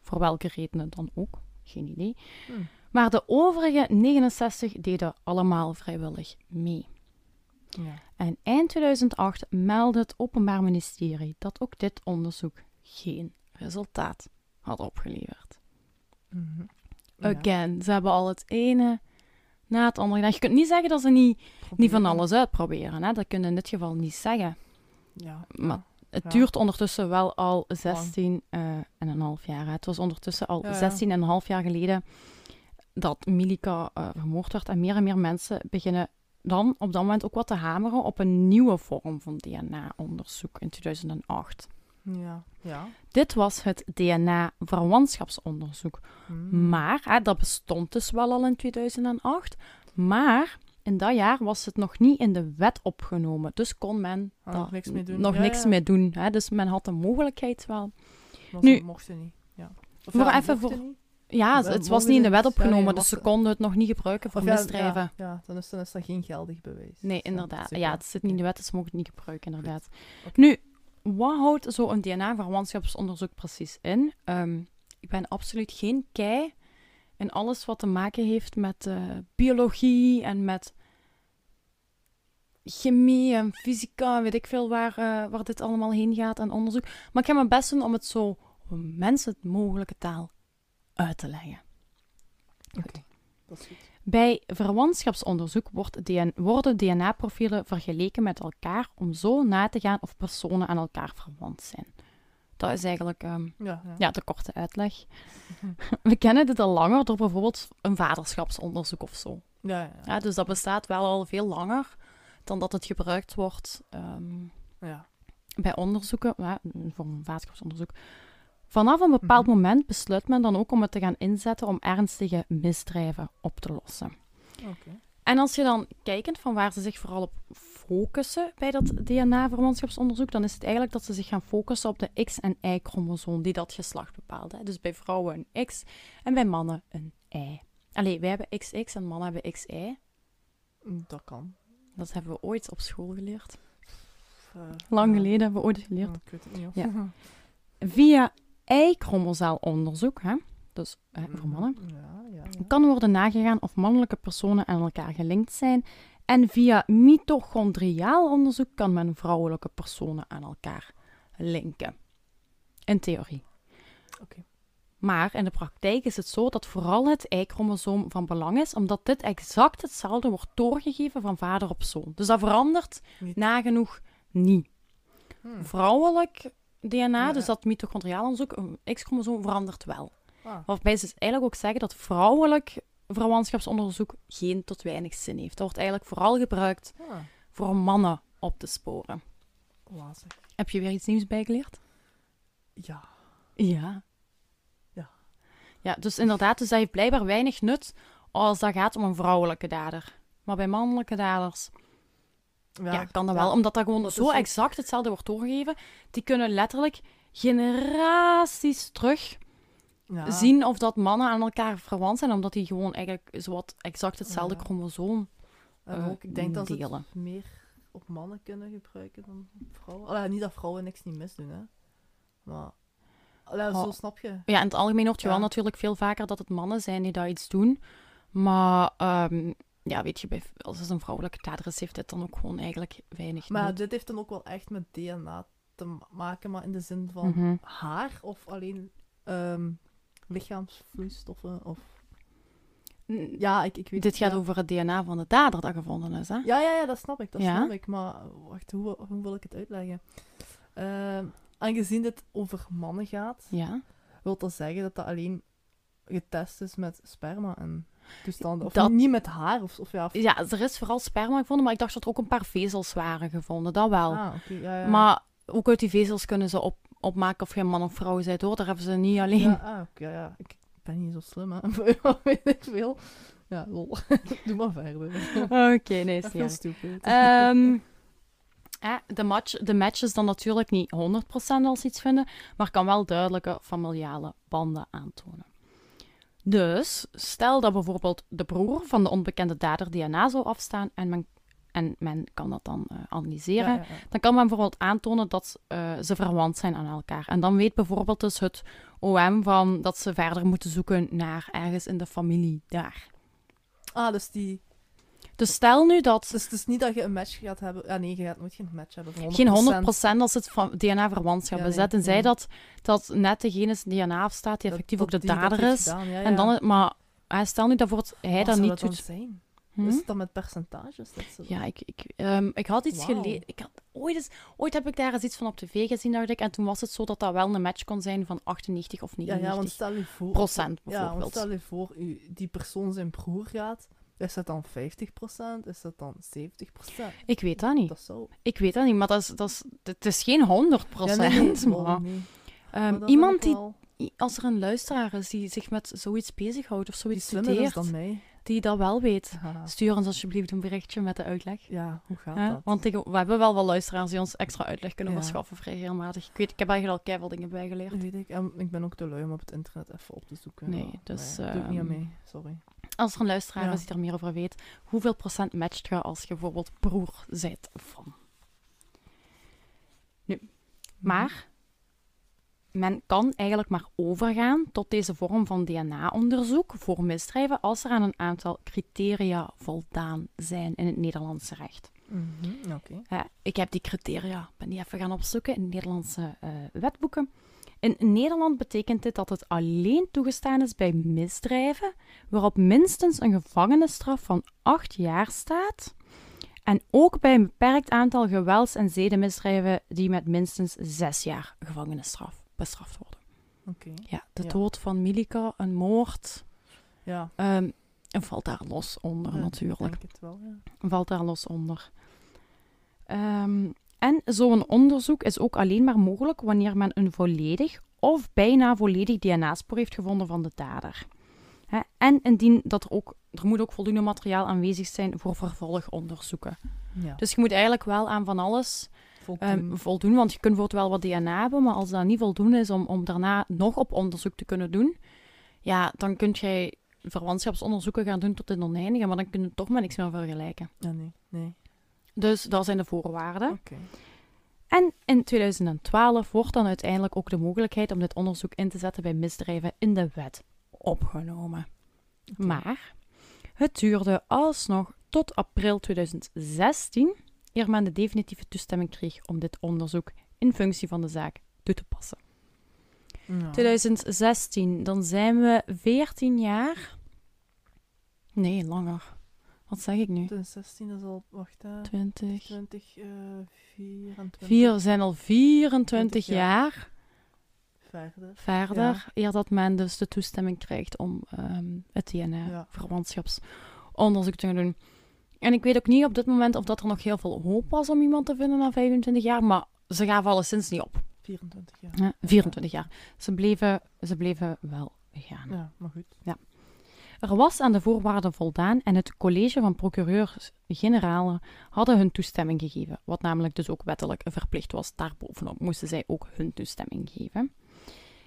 Speaker 1: Voor welke redenen dan ook, geen idee.
Speaker 2: Hmm.
Speaker 1: Maar de overige 69 deden allemaal vrijwillig mee.
Speaker 2: Ja.
Speaker 1: En eind 2008 meldde het Openbaar Ministerie dat ook dit onderzoek geen resultaat had opgeleverd.
Speaker 2: Mhm. Ja.
Speaker 1: Again, ze hebben al het ene na het andere gedaan. Je kunt niet zeggen dat ze niet, niet van alles uitproberen. Hè? Dat kun je in dit geval niet zeggen.
Speaker 2: Ja.
Speaker 1: Maar Het
Speaker 2: Ja.
Speaker 1: duurt ondertussen wel al 16 eh, en een half jaar. hè. Het was ondertussen al
Speaker 2: Ja, ja.
Speaker 1: 16 en een half jaar geleden dat Milika eh, vermoord werd. En meer en meer mensen beginnen dan op dat moment ook wat te hameren op een nieuwe vorm van DNA-onderzoek in 2008.
Speaker 2: Ja. Ja.
Speaker 1: Dit was het DNA-verwantschapsonderzoek.
Speaker 2: Mhm.
Speaker 1: Maar, hè, dat bestond dus wel al in 2008, maar in dat jaar was het nog niet in de wet opgenomen. Dus kon men
Speaker 2: Ah,
Speaker 1: daar
Speaker 2: nog niks mee doen.
Speaker 1: nog
Speaker 2: Ja,
Speaker 1: niks
Speaker 2: ja.
Speaker 1: mee doen. Hè? Dus men had de mogelijkheid wel.
Speaker 2: Maar
Speaker 1: Nu-
Speaker 2: ze mochten niet. Ja. Of
Speaker 1: Voor
Speaker 2: ja,
Speaker 1: even voor-
Speaker 2: niet.
Speaker 1: Ja, het was niet in de wet
Speaker 2: nee,
Speaker 1: opgenomen, dus ze konden het nog niet gebruiken voor misdrijven.
Speaker 2: Ja, dan, is, dan is dat geen geldig bewijs.
Speaker 1: Nee,
Speaker 2: Ja,
Speaker 1: inderdaad. Ja, het zit niet in de wet, dus ze mogen het niet gebruiken, inderdaad. Nu, wat houdt zo'n DNA-verwantschapsonderzoek precies in? Ehm, ik ben absoluut geen kei in alles wat te maken heeft met eh, biologie en met chemie en fysica, weet ik veel waar, eh, waar dit allemaal heen gaat en onderzoek. Maar ik ga mijn best doen om het zo menselijk mogelijke taal uit te leggen.
Speaker 2: Oké, dat is goed.
Speaker 1: Bij verwantschapsonderzoek wordt DN worden DNA-profielen vergeleken met elkaar om zo na te gaan of personen aan elkaar verwant zijn. Dat is eigenlijk ehm,
Speaker 2: Ja, ja.
Speaker 1: ja, de korte uitleg. We kennen dit al langer door bijvoorbeeld een vaderschapsonderzoek of zo.
Speaker 2: Ja. Ja,
Speaker 1: dus dat bestaat wel al veel langer dan dat het gebruikt wordt ehm,
Speaker 2: ja.
Speaker 1: bij onderzoeken, ja, voor een vaderschapsonderzoek, vanaf een bepaald
Speaker 2: Mhm.
Speaker 1: moment besluit men dan ook om het te gaan inzetten om ernstige misdrijven op te lossen. En als je dan kijkt van waar ze zich vooral op focussen bij dat DNA-verwantschapsonderzoek, dan is het eigenlijk dat ze zich gaan focussen op de X- en Y-chromosoom die dat geslacht bepaalt. Hè. Dus bij vrouwen een X en bij mannen een Y. Allee, wij hebben XX en mannen hebben XY.
Speaker 2: Mm, Dat kan.
Speaker 1: Dat hebben we ooit op school geleerd.
Speaker 2: Eh,
Speaker 1: Lang geleden hebben we ooit geleerd.
Speaker 2: Ik weet het niet. Of.
Speaker 1: Ja. Via hè, dus hè, voor mannen,
Speaker 2: Ja, ja, ja.
Speaker 1: kan worden nagegaan of mannelijke personen aan elkaar gelinkt zijn. En via mitochondriaal onderzoek kan men vrouwelijke personen aan elkaar linken. In theorie.
Speaker 2: Oké.
Speaker 1: Maar in de praktijk is het zo dat vooral het Y-chromosoom van belang is, omdat dit exact hetzelfde wordt doorgegeven van vader op zoon. Dus dat verandert
Speaker 2: Niet.
Speaker 1: nagenoeg niet.
Speaker 2: Hmm.
Speaker 1: Vrouwelijk DNA,
Speaker 2: Ja,
Speaker 1: dus dat mitochondriaal onderzoek, een X-chromosoom verandert wel.
Speaker 2: Ah,
Speaker 1: Waarbij ze dus eigenlijk ook zeggen dat vrouwelijk verwantschapsonderzoek geen tot weinig zin heeft. Dat wordt eigenlijk vooral gebruikt
Speaker 2: ah.
Speaker 1: voor mannen op te sporen.
Speaker 2: Wazig.
Speaker 1: Heb je weer iets nieuws bijgeleerd?
Speaker 2: Ja.
Speaker 1: Ja.
Speaker 2: Ja,
Speaker 1: dus inderdaad, dus dat heeft blijkbaar weinig nut als dat gaat om een vrouwelijke dader. Maar bij mannelijke daders ja, kan dat wel, omdat dat gewoon
Speaker 2: dat
Speaker 1: zo exact hetzelfde wordt doorgegeven. Die kunnen letterlijk generaties terug
Speaker 2: Ja.
Speaker 1: zien of dat mannen aan elkaar verwant zijn, omdat die gewoon eigenlijk zowat exact hetzelfde chromosoom
Speaker 2: En
Speaker 1: eh,
Speaker 2: ook, ik denk dat ze
Speaker 1: delen.
Speaker 2: het meer op mannen kunnen gebruiken dan op vrouwen. Allee, niet dat vrouwen niks niet misdoen, hè. Maar... Zo
Speaker 1: Oh.
Speaker 2: snap je.
Speaker 1: Ja, in het algemeen hoort je
Speaker 2: Ja.
Speaker 1: wel natuurlijk veel vaker dat het mannen zijn die dat iets doen. Maar ehm, ja, weet je, als het een vrouwelijke dader is, heeft dit dan ook gewoon eigenlijk weinig
Speaker 2: Maar dit heeft dan ook wel echt met DNA te ma- maken, maar in de zin van
Speaker 1: Mhm.
Speaker 2: haar of alleen ehm, lichaamsvloeistoffen of... Ja, ik, ik weet
Speaker 1: Dit gaat
Speaker 2: ja.
Speaker 1: over het DNA van de dader dat gevonden is, hè?
Speaker 2: Ja, ja, ja, dat snap ik, dat
Speaker 1: Ja?
Speaker 2: snap ik. Maar wacht, hoe, hoe wil ik het uitleggen? Ehm, aangezien dit over mannen gaat,
Speaker 1: Ja.
Speaker 2: wil dat zeggen dat dat alleen getest is met sperma en toestanden. Of
Speaker 1: Dat-
Speaker 2: niet met haar, of, of ja... Of...
Speaker 1: Ja, er is vooral sperma gevonden, maar ik dacht dat er ook een paar vezels waren gevonden, dat wel.
Speaker 2: Ah, oké, ja, ja.
Speaker 1: Maar ook uit die vezels kunnen ze op, opmaken of je man of vrouw bent, hoor. Daar hebben ze niet alleen...
Speaker 2: Ja, ah, oké, ja. Ik ben niet zo slim, hè. Weet ik veel. Ja, lol. Doe maar verder.
Speaker 1: Oké, nee, is niet
Speaker 2: heel stupid.
Speaker 1: Ehm, eh, de, match, de match is dan natuurlijk niet 100% als iets vinden, maar kan wel duidelijke familiale banden aantonen. Dus stel dat bijvoorbeeld de broer van de onbekende dader DNA zou afstaan en men, en men kan dat dan eh, analyseren,
Speaker 2: Ja, ja, ja.
Speaker 1: dan kan men bijvoorbeeld aantonen dat eh, ze verwant zijn aan elkaar. En dan weet bijvoorbeeld dus het OM van dat ze verder moeten zoeken naar ergens in de familie daar.
Speaker 2: Ah, dus die...
Speaker 1: Dus stel nu dat
Speaker 2: Dus het is niet dat je een match gaat hebben... Ja, nee, je gaat nooit geen match hebben van 100%.
Speaker 1: Geen 100% als het van DNA-verwantschap
Speaker 2: Ja,
Speaker 1: is.
Speaker 2: nee, nee.
Speaker 1: dat, dat net degene zijn DNA afstaat die
Speaker 2: Dat-
Speaker 1: effectief
Speaker 2: dat
Speaker 1: ook de
Speaker 2: dat
Speaker 1: dader is.
Speaker 2: gedaan, ja,
Speaker 1: En
Speaker 2: ja.
Speaker 1: dan, maar eh, stel nu dat wordt hij
Speaker 2: Wat
Speaker 1: dat niet
Speaker 2: dan
Speaker 1: doet.
Speaker 2: zijn?
Speaker 1: Hm?
Speaker 2: Is het dan met percentages? Dat ze...
Speaker 1: Ja, ik, ik, ehm, ik had iets
Speaker 2: Wauw.
Speaker 1: gelezen. Ik had, ooit, eens, ooit heb ik daar eens iets van op tv gezien, dacht ik. En toen was het zo dat dat wel een match kon zijn van 98 of
Speaker 2: ja,
Speaker 1: 99
Speaker 2: ja, want stel je voor...
Speaker 1: procent
Speaker 2: Ja, want
Speaker 1: bijvoorbeeld.
Speaker 2: stel je voor, u, die persoon zijn broer gaat. Is dat dan 50%? Is dat dan 70%?
Speaker 1: Ik weet dat niet.
Speaker 2: Dat zou...
Speaker 1: Ik weet dat niet, maar dat is, dat is, het is geen 100
Speaker 2: Ja, nee, nee,
Speaker 1: maar,
Speaker 2: wow, nee.
Speaker 1: ehm,
Speaker 2: Maar dat
Speaker 1: iemand die,
Speaker 2: wel-
Speaker 1: als er een luisteraar is die zich met zoiets bezighoudt of
Speaker 2: die
Speaker 1: zoiets
Speaker 2: is
Speaker 1: studeert,
Speaker 2: dan mij.
Speaker 1: die dat wel weet, stuur ons alsjeblieft een berichtje met de uitleg.
Speaker 2: Ja, hoe gaat dat?
Speaker 1: Want ik- we hebben wel wat luisteraars die ons extra uitleg kunnen verschaffen, vrij regelmatig. Ik, weet, ik heb eigenlijk al keihard dingen bijgeleerd.
Speaker 2: Weet ik. En ik ben ook te lui om op het internet even op te zoeken.
Speaker 1: Nee, dus,
Speaker 2: doe ik niet aan
Speaker 1: ehm,
Speaker 2: mee. Sorry.
Speaker 1: Als er een luisteraar
Speaker 2: Ja.
Speaker 1: is die er meer over weet, hoeveel procent matcht je als je bijvoorbeeld broer bent van? Maar men kan eigenlijk maar overgaan tot deze vorm van DNA-onderzoek voor misdrijven als er aan een aantal criteria voldaan zijn in het Nederlandse recht.
Speaker 2: Mhm.
Speaker 1: Ja, ik heb die criteria, ben die even gaan opzoeken in Nederlandse eh, wetboeken. In Nederland betekent dit dat het alleen toegestaan is bij misdrijven waarop minstens een gevangenisstraf van acht jaar staat. En ook bij een beperkt aantal gewelds- en zedenmisdrijven die met minstens zes jaar gevangenisstraf bestraft worden.
Speaker 2: Oké.
Speaker 1: Ja, de
Speaker 2: Ja.
Speaker 1: dood van Milika, een moord,
Speaker 2: Ja.
Speaker 1: ehm, en valt daar los onder
Speaker 2: ja,
Speaker 1: natuurlijk
Speaker 2: Ik denk het wel, ja.
Speaker 1: valt daar los onder. Ehm, En zo'n onderzoek is ook alleen maar mogelijk wanneer men een volledig of bijna volledig DNA-spoor heeft gevonden van de dader. En indien dat er ook, er moet ook voldoende materiaal aanwezig zijn voor vervolgonderzoeken.
Speaker 2: Ja.
Speaker 1: Dus je moet eigenlijk wel aan van alles
Speaker 2: Voldoen.
Speaker 1: ehm, voldoen, want je kunt bijvoorbeeld wel wat DNA hebben, maar als dat niet voldoende is om, om daarna nog op onderzoek te kunnen doen, ja, dan kun jij verwantschapsonderzoeken gaan doen tot in oneindige, maar dan kun je toch maar niks meer vergelijken.
Speaker 2: Ja, nee. Nee.
Speaker 1: Dus dat zijn de voorwaarden. En in 2012 wordt dan uiteindelijk ook de mogelijkheid om dit onderzoek in te zetten bij misdrijven in de wet opgenomen. Maar het duurde alsnog tot april 2016 eer men de definitieve toestemming kreeg om dit onderzoek in functie van de zaak toe te passen.
Speaker 2: Ja.
Speaker 1: 2016, dan zijn we 14 jaar. Nee, langer. Wat zeg ik nu?
Speaker 2: 2016 is al, wacht hè.
Speaker 1: 20.
Speaker 2: 20, eh 24.
Speaker 1: Vier zijn al 24
Speaker 2: 20 jaar. Verder.
Speaker 1: verder, eer dat men dus de toestemming krijgt om ehm, het
Speaker 2: Ja.
Speaker 1: DNA-verwantschapsonderzoek te gaan doen. En ik weet ook niet op dit moment of dat er nog heel veel hoop was om iemand te vinden na 25 jaar, maar ze gaven alleszins niet op.
Speaker 2: 24 jaar.
Speaker 1: Hè, 24 jaar. Ze bleven, ze bleven wel gaan.
Speaker 2: Ja, maar goed.
Speaker 1: Er was aan de voorwaarden voldaan en het college van procureurs-generaal hadden hun toestemming gegeven, wat namelijk dus ook wettelijk verplicht was. Daarbovenop moesten zij ook hun toestemming geven.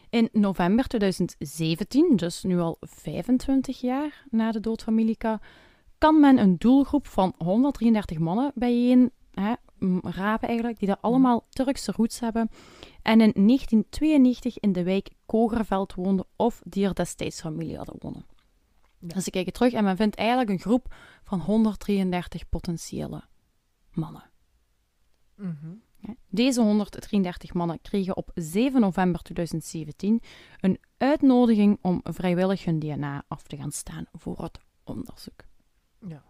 Speaker 1: In november 2017, dus nu al 25 jaar na de dood van Milika, kan men een doelgroep van 133 mannen bijeen hè, rapen eigenlijk, die daar allemaal Turkse roots hebben en in 1992 in de wijk Kogerveld woonden of die er destijds familie hadden wonen.
Speaker 2: Ja.
Speaker 1: Dus ze kijken terug en men vindt eigenlijk een groep van 133 potentiële mannen.
Speaker 2: Mhm.
Speaker 1: Deze 133 mannen kregen op 7 november 2017 een uitnodiging om vrijwillig hun DNA af te gaan staan voor het onderzoek.
Speaker 2: Ja.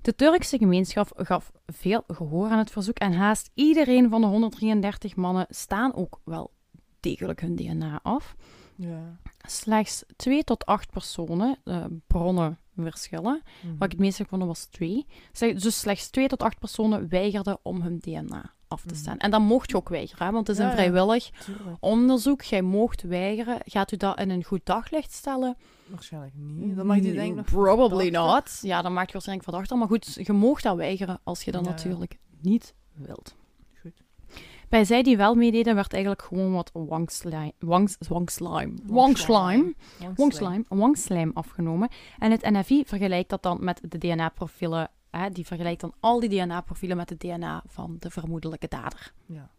Speaker 1: De Turkse gemeenschap gaf veel gehoor aan het verzoek en haast iedereen van de 133 mannen staan ook wel degelijk hun DNA af.
Speaker 2: Ja.
Speaker 1: Slechts 2 tot 8 personen, eh, bronnen verschillen,
Speaker 2: Mhm.
Speaker 1: wat ik het meest vond was 2. Dus slechts 2 tot 8 personen weigerden om hun DNA af te
Speaker 2: Mhm.
Speaker 1: staan. En dan mocht je ook weigeren, hè, want het is
Speaker 2: Ja,
Speaker 1: een vrijwillig onderzoek. Jij mocht weigeren. Gaat u dat in een goed daglicht stellen?
Speaker 2: Waarschijnlijk niet. Dan mag je denk ik nog
Speaker 1: Probably not. Ja, dan maak je waarschijnlijk verdachter. Maar goed, je mocht dat weigeren als je dat
Speaker 2: ja.
Speaker 1: natuurlijk niet wilt. Bij zij die wel meededen, werd eigenlijk gewoon wat wangslijm, wangs, wangslijm,
Speaker 2: Wangslijm.
Speaker 1: wangslijm,
Speaker 2: Wangslijm.
Speaker 1: wangslijm, wangslijm afgenomen. En het NFI vergelijkt dat dan met de DNA-profielen. Die vergelijkt dan al die DNA-profielen met de DNA van de vermoedelijke dader.
Speaker 2: Ja.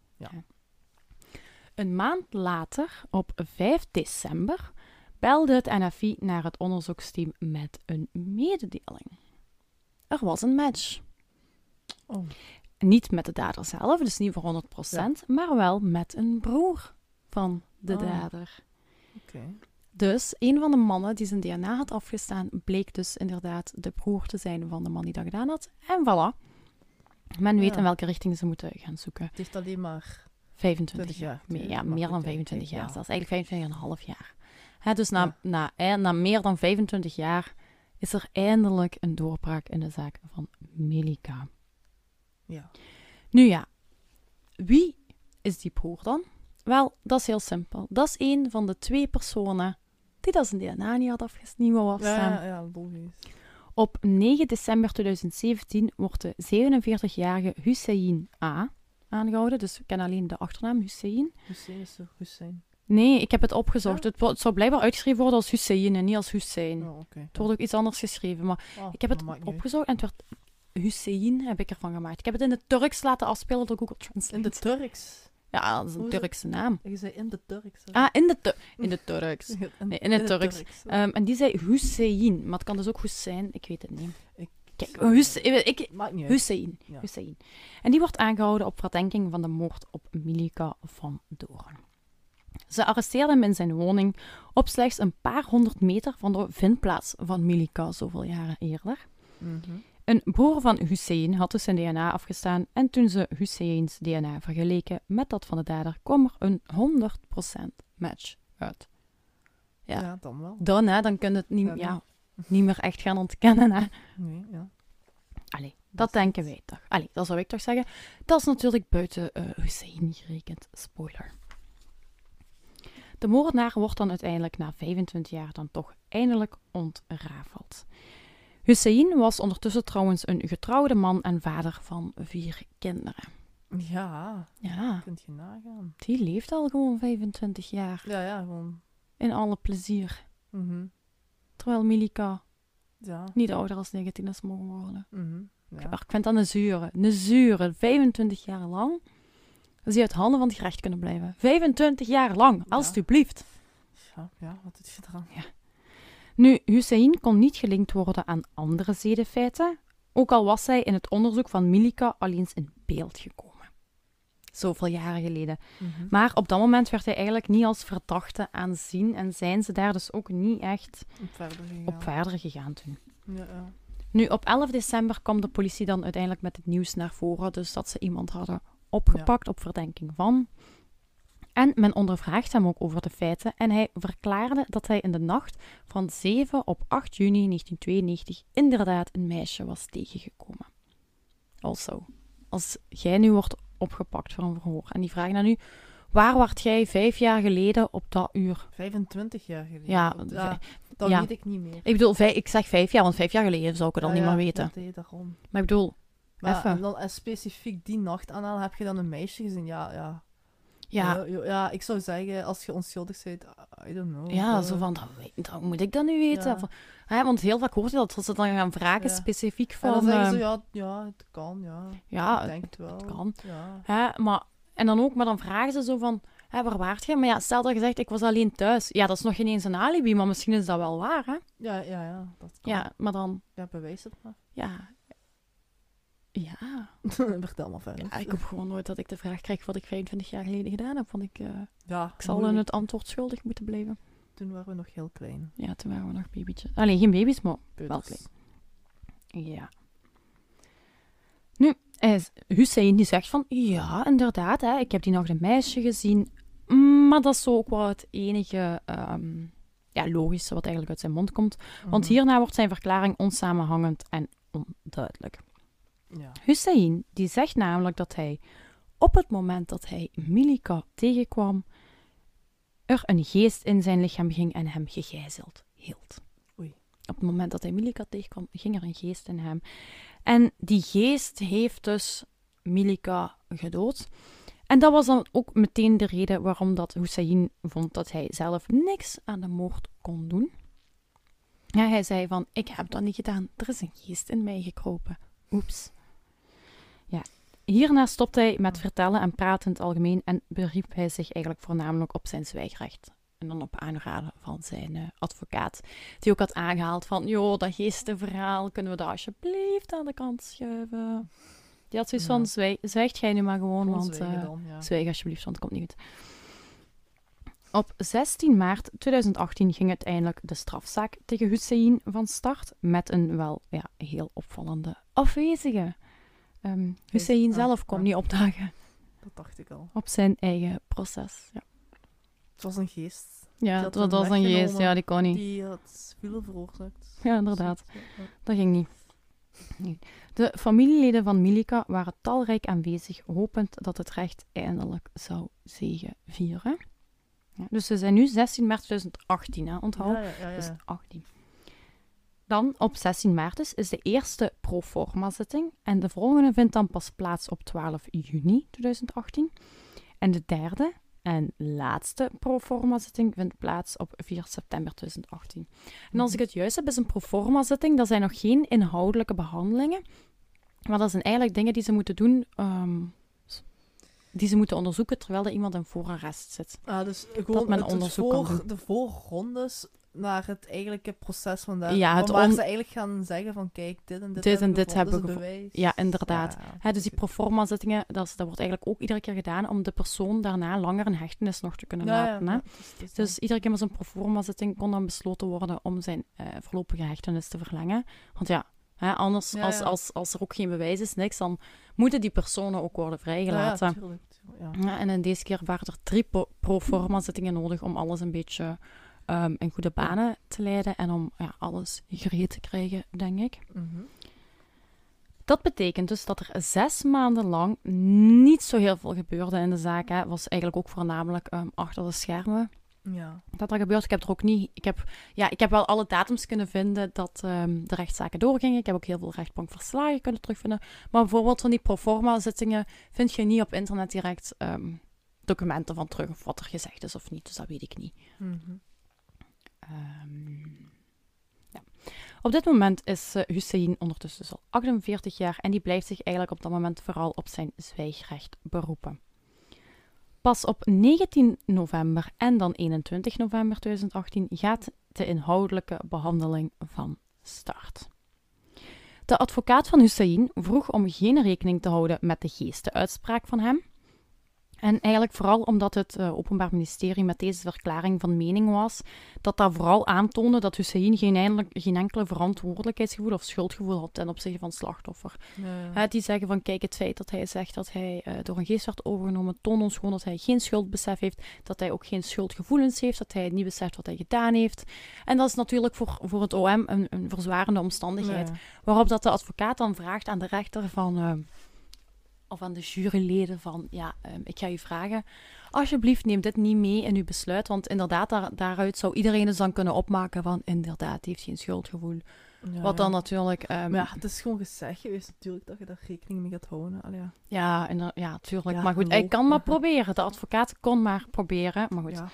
Speaker 1: Een maand later, op 5 december, belde het NFI naar het onderzoeksteam met een mededeling. Er was een match.
Speaker 2: Oh.
Speaker 1: Niet met de dader zelf, dus niet voor 100%, maar wel met een broer van de
Speaker 2: Oh.
Speaker 1: dader.
Speaker 2: Oké.
Speaker 1: Dus een van de mannen die zijn DNA had afgestaan, bleek dus inderdaad de broer te zijn van de man die dat gedaan had. En voilà. Men weet
Speaker 2: Ja.
Speaker 1: in welke richting ze moeten gaan zoeken.
Speaker 2: Het heeft alleen maar
Speaker 1: 25
Speaker 2: 20
Speaker 1: jaar. Meer, ja, meer dan
Speaker 2: hè.
Speaker 1: 25 jaar
Speaker 2: Ja.
Speaker 1: zelfs. Eigenlijk 25,5 jaar. Hè, dus na,
Speaker 2: Ja.
Speaker 1: na, na meer dan 25 jaar is er eindelijk een doorbraak in de zaak van Melika.
Speaker 2: Ja.
Speaker 1: Nu ja, wie is die broer dan? Wel, dat is heel simpel. Dat is een van de twee personen die dat zijn DNA niet had afgestaan. Niet wou afstaan.
Speaker 2: Ja, ja, logisch.
Speaker 1: Op 9 december 2017 wordt de 47-jarige Hussein A. aangehouden. Dus ik ken alleen de achternaam Hussein.
Speaker 2: Hussein is toch Hussein?
Speaker 1: Nee, ik heb het opgezocht. Het, het zou blijkbaar uitgeschreven worden als Hussein en niet als Hussein.
Speaker 2: Oh, oké.
Speaker 1: Het wordt ook iets anders geschreven, maar
Speaker 2: Oh,
Speaker 1: ik heb het opgezocht en het werd Hussein heb ik ervan gemaakt. Ik heb het in het Turks laten afspelen door Google Translate.
Speaker 2: In de Turks.
Speaker 1: Ja, dat is een
Speaker 2: Hoe is het?
Speaker 1: Turkse naam.
Speaker 2: Je zei in de Turks. hè?
Speaker 1: Ah, in de, Tu- in de Turks.
Speaker 2: In,
Speaker 1: Nee, in het Turks. Ehm, en die zei Hussein, maar het kan dus ook Hussein, ik weet het niet.
Speaker 2: Ik-
Speaker 1: Kijk, Hussein, ik,
Speaker 2: Maakt niet uit.
Speaker 1: Hussein,
Speaker 2: Ja.
Speaker 1: Hussein. En die wordt aangehouden op verdenking van de moord op Milika van Doorn. Ze arresteerden hem in zijn woning op slechts een paar honderd meter van de vindplaats van Milika zoveel jaren eerder.
Speaker 2: Mhm.
Speaker 1: Een broer van Hussein had dus zijn DNA afgestaan en toen ze Husseins DNA vergeleken met dat van de dader, kwam er een 100% match uit. Ja.
Speaker 2: Ja. dan wel.
Speaker 1: Dan, hè, dan kun je het niet,
Speaker 2: Ja,
Speaker 1: niet meer echt gaan ontkennen. Hè.
Speaker 2: Nee, ja.
Speaker 1: Allee, Dat denken wij toch. Allee, dat zou ik toch zeggen. Dat is natuurlijk buiten uh, Hussein gerekend. Spoiler. De moordenaar wordt dan uiteindelijk na 25 jaar dan toch eindelijk ontrafeld. Hussein was ondertussen trouwens een getrouwde man en vader van vier kinderen.
Speaker 2: Ja,
Speaker 1: Ja,
Speaker 2: kunt je nagaan.
Speaker 1: die leeft al gewoon 25 jaar.
Speaker 2: Ja, ja, gewoon.
Speaker 1: In alle plezier.
Speaker 2: mhm,
Speaker 1: Terwijl Milika
Speaker 2: Ja.
Speaker 1: niet ouder als 19 is mogen worden.
Speaker 2: mhm, ja.
Speaker 1: Ik vind dat een zure. Een zure. 25 jaar lang. Dat ze uit handen van het gerecht kunnen blijven. 25 jaar lang,
Speaker 2: Ja.
Speaker 1: alstublieft.
Speaker 2: Ja, ja, wat doet je eraan?
Speaker 1: Nu, Hussein kon niet gelinkt worden aan andere zedenfeiten, ook al was hij in het onderzoek van Milika al eens in beeld gekomen. Zoveel jaren geleden.
Speaker 2: Mhm.
Speaker 1: Maar op dat moment werd hij eigenlijk niet als verdachte aanzien en zijn ze daar dus ook niet echt
Speaker 2: Op verder gegaan.
Speaker 1: op verder gegaan toen.
Speaker 2: Ja, ja.
Speaker 1: Nu, op 11 december kwam de politie dan uiteindelijk met het nieuws naar voren, dus dat ze iemand hadden opgepakt op verdenking van. En men ondervraagt hem ook over de feiten en hij verklaarde dat hij in de nacht van 7 op 8 juni 1992 inderdaad een meisje was tegengekomen. Also, als jij nu wordt opgepakt voor een verhoor en die vragen aan u, waar was jij vijf jaar geleden op dat uur?
Speaker 2: 25 jaar geleden.
Speaker 1: Ja,
Speaker 2: dat
Speaker 1: ja.
Speaker 2: weet ik niet meer.
Speaker 1: Ik bedoel, ik zeg vijf jaar, want vijf jaar geleden zou ik het al
Speaker 2: Ja,
Speaker 1: niet meer weten.
Speaker 2: deed daarom.
Speaker 1: Maar ik bedoel,
Speaker 2: Maar
Speaker 1: Even.
Speaker 2: en dan en specifiek die nacht aanhalen, heb je dan een meisje gezien? Ja, ja.
Speaker 1: Ja,
Speaker 2: Ja, ik zou zeggen, als je onschuldig bent, I don't know.
Speaker 1: Ja,
Speaker 2: Eh,
Speaker 1: zo van, dat, dat moet ik dan nu weten?
Speaker 2: Ja.
Speaker 1: Van- hè, want heel vaak hoort je dat, dat ze dan gaan vragen
Speaker 2: Ja.
Speaker 1: specifiek
Speaker 2: En
Speaker 1: van...
Speaker 2: dan zeggen ze,
Speaker 1: eh,
Speaker 2: ja, ja, het kan, ja.
Speaker 1: ja,
Speaker 2: ik denk het wel.
Speaker 1: kan.
Speaker 2: Ja.
Speaker 1: Hè, maar, en dan ook, maar dan vragen ze zo van, hè, waar waart je? Maar ja, stel dat je zegt, ik was alleen thuis. Ja, dat is nog geen eens een alibi, maar misschien is dat wel waar, hè?
Speaker 2: Ja, ja, ja, dat kan.
Speaker 1: Ja, maar dan,
Speaker 2: Ja, bewijs het maar.
Speaker 1: ja... Ja,
Speaker 2: Vertel maar verder.
Speaker 1: ja, ik hoop gewoon nooit dat ik de vraag krijg wat ik 25 jaar geleden gedaan heb. Want ik, eh,
Speaker 2: Ja,
Speaker 1: ik zal
Speaker 2: moeilijk.
Speaker 1: het antwoord schuldig moeten blijven.
Speaker 2: Toen waren we nog heel klein.
Speaker 1: Ja, toen waren we nog babytjes. Alleen geen baby's, maar wel klein. Ja. Nu, eh, Hussein die zegt van, ja, inderdaad, hè, ik heb die nog een meisje gezien, maar dat is zo ook wel het enige ehm, ja, logische wat eigenlijk uit zijn mond komt. Want
Speaker 2: Mhm.
Speaker 1: hierna wordt zijn verklaring onsamenhangend en onduidelijk.
Speaker 2: Ja.
Speaker 1: Hussein die zegt namelijk dat hij op het moment dat hij Milika tegenkwam, er een geest in zijn lichaam ging en hem gegijzeld hield.
Speaker 2: Oei.
Speaker 1: Op het moment dat hij Milika tegenkwam, ging er een geest in hem. En die geest heeft dus Milika gedood. En dat was dan ook meteen de reden waarom dat Hussein vond dat hij zelf niks aan de moord kon doen. Ja, hij zei van, ik heb dat niet gedaan. Er is een geest in mij gekropen. Oeps. Hierna stopte hij met vertellen en praten in het algemeen en beriep hij zich eigenlijk voornamelijk op zijn zwijgrecht. En dan op aanraden van zijn eh, advocaat, die ook had aangehaald van, joh, dat geestenverhaal, kunnen we dat alsjeblieft aan de kant schuiven? Die had zoiets
Speaker 2: Ja.
Speaker 1: van, zwijg, zwijgt jij nu maar gewoon, want... eh,
Speaker 2: dan, ja.
Speaker 1: Zwijg alsjeblieft, want het komt niet goed. Op 16 maart 2018 ging uiteindelijk de strafzaak tegen Hussein van start met een wel ja, heel opvallende afwezige. Ehm Hussein zelf kon
Speaker 2: ah.
Speaker 1: niet opdagen
Speaker 2: Dat dacht ik al.
Speaker 1: op zijn eigen proces. Ja,
Speaker 2: Het was een geest.
Speaker 1: ja dat, was een geest. Ja, die kon niet.
Speaker 2: Die had file veroorzaakt.
Speaker 1: Ja, inderdaad. Dat ging niet. Nee. De familieleden van Milika waren talrijk aanwezig, hopend dat het recht eindelijk zou zegevieren. Ja, dus ze zijn nu 16 maart 2018, hè, onthoud.
Speaker 2: Ja, ja, ja, ja.
Speaker 1: Dus 18. Dan op 16 maart dus is de eerste proforma-zitting en de volgende vindt dan pas plaats op 12 juni 2018. En de derde en laatste proforma-zitting vindt plaats op 4 september 2018. En als ik het juist heb, is een proforma-zitting, dat zijn nog geen inhoudelijke behandelingen, maar dat zijn eigenlijk dingen die ze moeten doen, ehm, die ze moeten onderzoeken terwijl er iemand in voorarrest zit.
Speaker 2: Ah, dus gewoon
Speaker 1: men
Speaker 2: het,
Speaker 1: onderzoek kan
Speaker 2: voor,
Speaker 1: doen.
Speaker 2: de voorrondes naar het eigenlijke proces van daar.
Speaker 1: Ja, het
Speaker 2: waar
Speaker 1: on-
Speaker 2: ze eigenlijk gaan zeggen van kijk, dit en dit,
Speaker 1: Dit en dit hebben we
Speaker 2: een bewijs.
Speaker 1: Ja, inderdaad.
Speaker 2: Ja,
Speaker 1: dus die
Speaker 2: oké.
Speaker 1: proforma-zittingen, dat, is- dat wordt eigenlijk ook iedere keer gedaan om de persoon daarna langer in hechtenis nog te kunnen
Speaker 2: Ja,
Speaker 1: laten.
Speaker 2: Ja, is- is
Speaker 1: Dus iedere keer met zo'n proforma-zitting kon dan besloten worden om zijn eh, voorlopige hechtenis te verlengen. Want ja, hè, anders,
Speaker 2: Ja,
Speaker 1: als,
Speaker 2: ja.
Speaker 1: Als, als er ook geen bewijs is, niks, dan moeten die personen ook worden
Speaker 2: ja,
Speaker 1: vrijgelaten.
Speaker 2: tuurlijk, tuurlijk, ja.
Speaker 1: Ja, en in deze keer waren er drie pro- proforma-zittingen nodig om alles een beetje ehm, in goede banen te leiden en om ja, alles gereed te krijgen, denk ik.
Speaker 2: Mhm.
Speaker 1: Dat betekent dus dat er zes maanden lang niet zo heel veel gebeurde in de zaak. Hè. was eigenlijk ook voornamelijk ehm, achter de schermen
Speaker 2: Ja.
Speaker 1: dat er gebeurt. Ik heb er ook niet... Ik heb, ja, ik heb wel alle datums kunnen vinden dat ehm, de rechtszaken doorgingen. Ik heb ook heel veel rechtbankverslagen kunnen terugvinden. Maar bijvoorbeeld van die proforma-zittingen vind je niet op internet direct ehm, documenten van terug of wat er gezegd is of niet. Dus dat weet ik niet.
Speaker 2: Mhm.
Speaker 1: Ehm, ja. Op dit moment is eh, Hussein ondertussen dus al 48 jaar en die blijft zich eigenlijk op dat moment vooral op zijn zwijgrecht beroepen. Pas op 19 november en dan 21 november 2018 gaat de inhoudelijke behandeling van start. De advocaat van Hussein vroeg om geen rekening te houden met de geestenuitspraak van hem. En eigenlijk vooral omdat het eh, Openbaar Ministerie met deze verklaring van mening was dat dat vooral aantoonde dat Hussein geen, eindelijk- geen enkele verantwoordelijkheidsgevoel of schuldgevoel had ten opzichte van het slachtoffer.
Speaker 2: Ja,
Speaker 1: die zeggen van kijk, het feit dat hij zegt dat hij eh, door een geest werd overgenomen, toont ons gewoon dat hij geen schuldbesef heeft, dat hij ook geen schuldgevoelens heeft, dat hij niet beseft wat hij gedaan heeft. En dat is natuurlijk voor, voor het OM een, een verzwarende omstandigheid.
Speaker 2: Ja.
Speaker 1: Waarop dat de advocaat dan vraagt aan de rechter van... of aan de juryleden van... Ja, ehm, ik ga u vragen... Alsjeblieft, neem dit niet mee in uw besluit. Want inderdaad, daar, daaruit zou iedereen dus dan kunnen opmaken van... Inderdaad, hij heeft geen schuldgevoel.
Speaker 2: Ja,
Speaker 1: Wat dan
Speaker 2: ja.
Speaker 1: natuurlijk... ehm,
Speaker 2: ja, het is gewoon gezegd geweest natuurlijk dat je daar rekening mee gaat houden. Allee, ja.
Speaker 1: ja, inder- ja, tuurlijk. Maar goed, hij kan maar proberen. De advocaat kon maar proberen. Maar goed,
Speaker 2: Ja,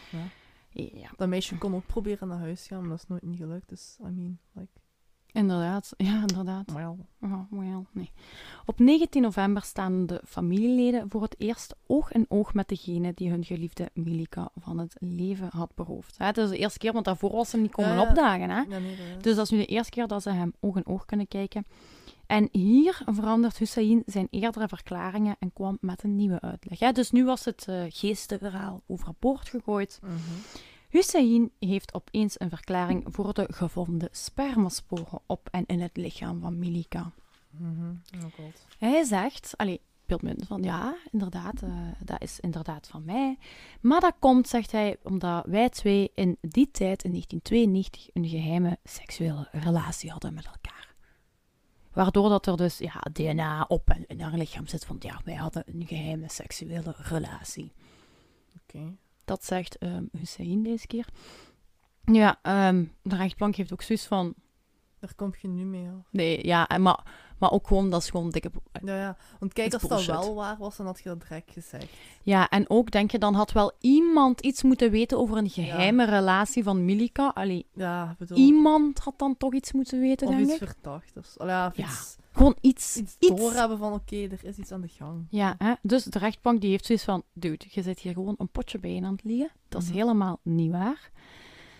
Speaker 2: ja.
Speaker 1: ja,
Speaker 2: Dat meisje kon ook proberen naar huis gaan, maar dat is nooit niet gelukt. Dus, I mean, like,
Speaker 1: inderdaad. Ja, inderdaad.
Speaker 2: well.
Speaker 1: Oh, well, nee. Op 19 november staan de familieleden voor het eerst oog in oog met degene die hun geliefde Milika van het leven had beroofd. Hè, Het is de eerste keer, want daarvoor was ze niet komen
Speaker 2: Ja,
Speaker 1: opdagen. Hè?
Speaker 2: Ja, nee,
Speaker 1: Dus dat is nu de eerste keer dat ze hem oog in oog kunnen kijken. En hier verandert Hussein zijn eerdere verklaringen en kwam met een nieuwe uitleg. Hè? Dus nu was het uh, geestenverhaal overboord gegooid.
Speaker 2: Mhm.
Speaker 1: Hussein heeft opeens een verklaring voor de gevonden spermasporen op en in het lichaam van Milika.
Speaker 2: Mhm. Oh god.
Speaker 1: Hij zegt, allee, beeld van ja, inderdaad, eh, dat is inderdaad van mij. Maar dat komt, zegt hij, omdat wij twee in die tijd, in 1992, een geheime seksuele relatie hadden met elkaar. Waardoor dat er dus ja, DNA op en in haar lichaam zit van ja, wij hadden een geheime seksuele relatie.
Speaker 2: Oké.
Speaker 1: Dat zegt ehm Hussein deze keer. Ja, ehm, de rechtbank heeft ook zoiets van
Speaker 2: Daar kom je nu mee, ja.
Speaker 1: nee, ja, maar, maar ook gewoon, dat is gewoon dikke...
Speaker 2: Ja, ja. Want kijk, als dat wel waar was, dan had je dat direct gezegd.
Speaker 1: Ja, en ook denk je, dan had wel iemand iets moeten weten over een geheime relatie van Milika. Allee,
Speaker 2: Ja, bedoel...
Speaker 1: iemand had dan toch iets moeten weten,
Speaker 2: of
Speaker 1: denk
Speaker 2: iets
Speaker 1: ik.
Speaker 2: verdacht. Allee, ja, of
Speaker 1: Ja.
Speaker 2: iets,
Speaker 1: Gewoon iets.
Speaker 2: iets,
Speaker 1: iets.
Speaker 2: doorhebben van, oké, er is iets aan de gang.
Speaker 1: Ja, hè? dus de rechtbank die heeft zoiets van, dude, je zit hier gewoon een potje bij aan het liggen. Dat is
Speaker 2: Mhm.
Speaker 1: helemaal niet waar.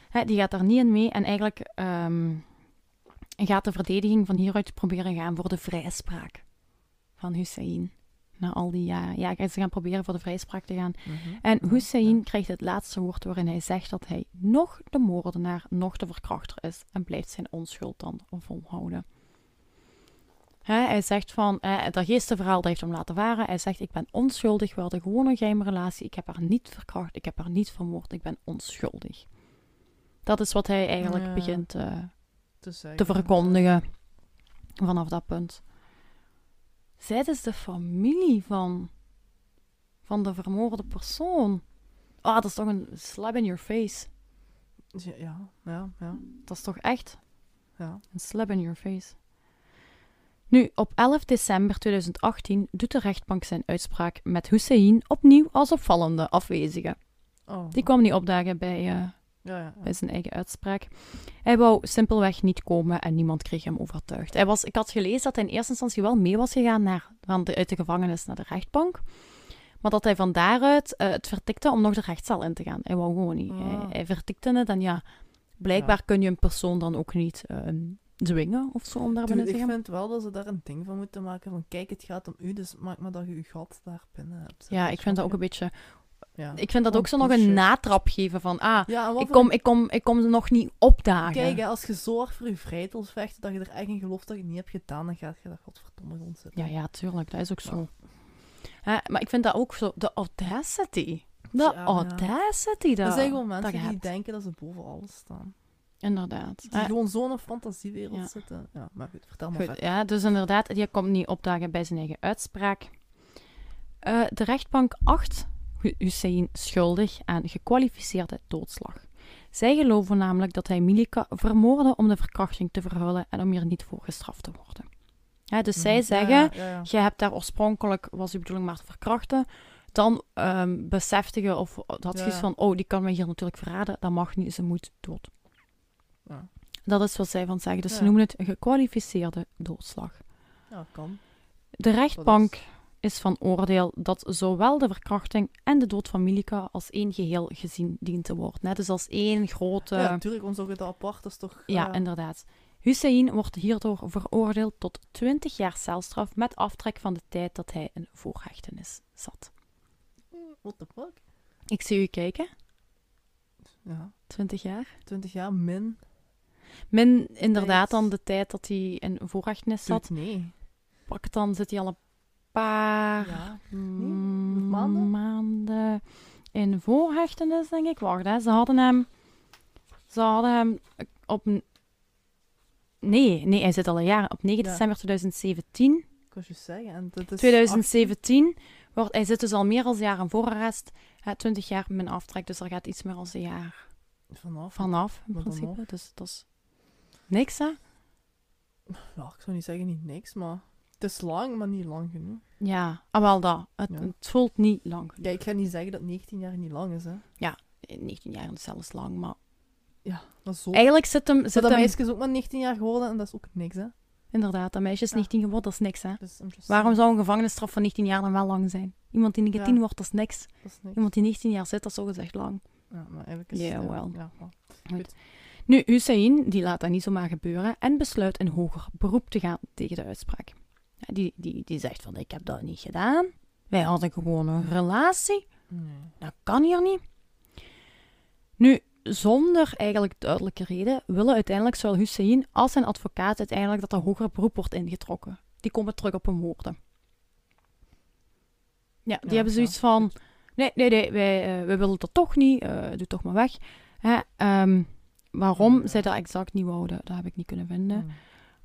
Speaker 1: Hè, die gaat daar niet in mee en eigenlijk ehm, gaat de verdediging van hieruit proberen gaan voor de vrijspraak van Hussein. Na al die jaren. Ja, ze gaan proberen voor de vrijspraak te gaan.
Speaker 2: Mhm.
Speaker 1: En Hussein
Speaker 2: ja.
Speaker 1: krijgt het laatste woord waarin hij zegt dat hij nog de moordenaar, nog de verkrachter is en blijft zijn onschuld dan volhouden. Hè, hij zegt van, hè, dat geestenverhaal dat heeft hem laten varen. Hij zegt, ik ben onschuldig, we hadden gewoon een geheime relatie. Ik heb haar niet verkracht, ik heb haar niet vermoord, ik ben onschuldig. Dat is wat hij eigenlijk
Speaker 2: Ja.
Speaker 1: begint eh,
Speaker 2: te,
Speaker 1: verkondigen vanaf dat punt. Zij is de familie van, van de vermoorde persoon. Ah, dat is toch een slap in your face.
Speaker 2: Ja, ja, ja, ja.
Speaker 1: Dat is toch echt
Speaker 2: ja.
Speaker 1: een slap in your face. Nu, op 11 december 2018 doet de rechtbank zijn uitspraak met Hussein opnieuw als opvallende afwezige.
Speaker 2: Oh.
Speaker 1: Die kwam niet opdagen bij, eh,
Speaker 2: Ja,
Speaker 1: bij zijn eigen uitspraak. Hij wou simpelweg niet komen en niemand kreeg hem overtuigd. Hij was, ik had gelezen dat hij in eerste instantie wel mee was gegaan naar, van de, uit de gevangenis naar de rechtbank. Maar dat hij van daaruit eh, het vertikte om nog de rechtszaal in te gaan. Hij wou gewoon niet. Hij,
Speaker 2: Ah.
Speaker 1: hij vertikte het en ja, blijkbaar kun je een persoon dan ook niet ehm, dwingen of zo om daar binnen te
Speaker 2: ik
Speaker 1: gaan.
Speaker 2: vind wel dat ze daar een ding van moeten maken. Van kijk, het gaat om u, dus maak maar dat je je gat daar binnen hebt.
Speaker 1: Ja, ik vind dat ook een
Speaker 2: beetje. Ja,
Speaker 1: Ik vind dat ook zo nog een natrap geven van... Ah,
Speaker 2: ja
Speaker 1: ik kom, ik, kom, ik kom nog niet opdagen.
Speaker 2: Kijk, hè, als je zo hard voor je vrijheid vechten dat je er echt in gelooft dat je het niet hebt gedaan, dan gaat je daar godverdomme rond zitten.
Speaker 1: Ja, ja, tuurlijk. Dat is ook zo.
Speaker 2: Ja.
Speaker 1: Maar ik vind dat ook zo... De audacity. De audacity. Dat,
Speaker 2: er zijn gewoon
Speaker 1: dat
Speaker 2: mensen die
Speaker 1: hebt.
Speaker 2: denken dat ze boven alles staan.
Speaker 1: Inderdaad.
Speaker 2: Die gewoon zo'n fantasiewereld
Speaker 1: Ja.
Speaker 2: zitten. Ja, maar goed, vertel maar
Speaker 1: Goed,
Speaker 2: verder.
Speaker 1: ja, dus inderdaad, die komt niet opdagen bij zijn eigen uitspraak. Eh, de rechtbank acht Hu- Hussein schuldig aan gekwalificeerde doodslag. Zij geloven namelijk dat hij Milika vermoordde om de verkrachting te verhullen en om hier niet voor gestraft te worden. Dus zij
Speaker 2: Mhm.
Speaker 1: zeggen,
Speaker 2: Ja,
Speaker 1: je hebt daar oorspronkelijk, was de bedoeling maar te verkrachten, dan besefte je of je
Speaker 2: Ja.
Speaker 1: iets van, oh, die kan me hier natuurlijk verraden, dat mag niet, ze moet dood.
Speaker 2: Ja.
Speaker 1: Dat is wat zij van zeggen. Dus ze noemen het een gekwalificeerde doodslag.
Speaker 2: Ja, kan.
Speaker 1: De rechtbank
Speaker 2: is-
Speaker 1: van oordeel dat zowel de verkrachting en de dood van Milika als één geheel gezien dient te worden. Net dus als één grote...
Speaker 2: ja, natuurlijk, ons ook het apart is toch...
Speaker 1: Ja,
Speaker 2: eh,
Speaker 1: inderdaad. Hussein wordt hierdoor veroordeeld tot 20 jaar celstraf met aftrek van de tijd dat hij in voorhechtenis zat.
Speaker 2: What the fuck?
Speaker 1: Ik zie u kijken.
Speaker 2: Ja,
Speaker 1: 20 jaar.
Speaker 2: 20 jaar min.
Speaker 1: Min inderdaad dan de tijd dat hij in voorhechtenis zat.
Speaker 2: Nee.
Speaker 1: Pak dan zit hij al een paar
Speaker 2: Ja.
Speaker 1: mm,
Speaker 2: maanden?
Speaker 1: maanden in voorhechtenis, denk ik. Wacht, hè. Ze hadden hem... Ze hadden hem op... Nee, nee, hij zit al een jaar. Op 9
Speaker 2: Ja.
Speaker 1: december 2017.
Speaker 2: Ik was je zeggen. En dat is
Speaker 1: 2017 wordt... Hij zit dus al meer dan een jaar in voorarrest. Hè, 20 jaar min aftrek, dus er gaat iets meer dan een jaar
Speaker 2: 18 Vanaf.
Speaker 1: vanaf, in principe. Dus dat is niks, hè?
Speaker 2: Ja, ik zou niet zeggen niet niks, maar... Het is lang, maar niet lang genoeg.
Speaker 1: Ja, ah, wel dat. Het,
Speaker 2: Ja.
Speaker 1: het voelt niet lang.
Speaker 2: Ja, ik ga niet zeggen dat 19 jaar niet lang is, hè.
Speaker 1: 19 jaar is zelfs lang, maar...
Speaker 2: Ja, maar zo...
Speaker 1: Eigenlijk zit hem... Zit
Speaker 2: dat
Speaker 1: hem
Speaker 2: meisje is ook maar 19 jaar geworden en dat is ook niks, hè.
Speaker 1: Inderdaad, dat meisje is
Speaker 2: Ja.
Speaker 1: 19 geworden, dat is niks, hè?
Speaker 2: Dus
Speaker 1: Waarom zou een gevangenisstraf van 19 jaar dan wel lang zijn? Iemand die 19
Speaker 2: Ja.
Speaker 1: wordt, dat is niks.
Speaker 2: Dat is niks.
Speaker 1: Iemand die 19 jaar zit, dat is zogezegd lang.
Speaker 2: Ja, maar eigenlijk is
Speaker 1: Ja,
Speaker 2: het...
Speaker 1: wel.
Speaker 2: Ja, wel.
Speaker 1: Nu, Hussein, die laat dat niet zomaar gebeuren en besluit een hoger beroep te gaan tegen de uitspraak. Die, die, die zegt van, ik heb dat niet gedaan. Wij hadden gewoon een relatie.
Speaker 2: Nee.
Speaker 1: Dat kan hier niet. Nu, zonder eigenlijk duidelijke reden, willen uiteindelijk zowel Hussein als zijn advocaat uiteindelijk dat er hoger beroep wordt ingetrokken. Die komen terug op hun woorden. Ja, die
Speaker 2: Ja,
Speaker 1: hebben zoiets
Speaker 2: ja.
Speaker 1: van, nee, nee, nee, wij, eh, wij willen dat toch niet, eh, doe toch maar weg. Hè, ehm, waarom
Speaker 2: Ja.
Speaker 1: zij dat exact niet wouden, dat heb ik niet kunnen vinden.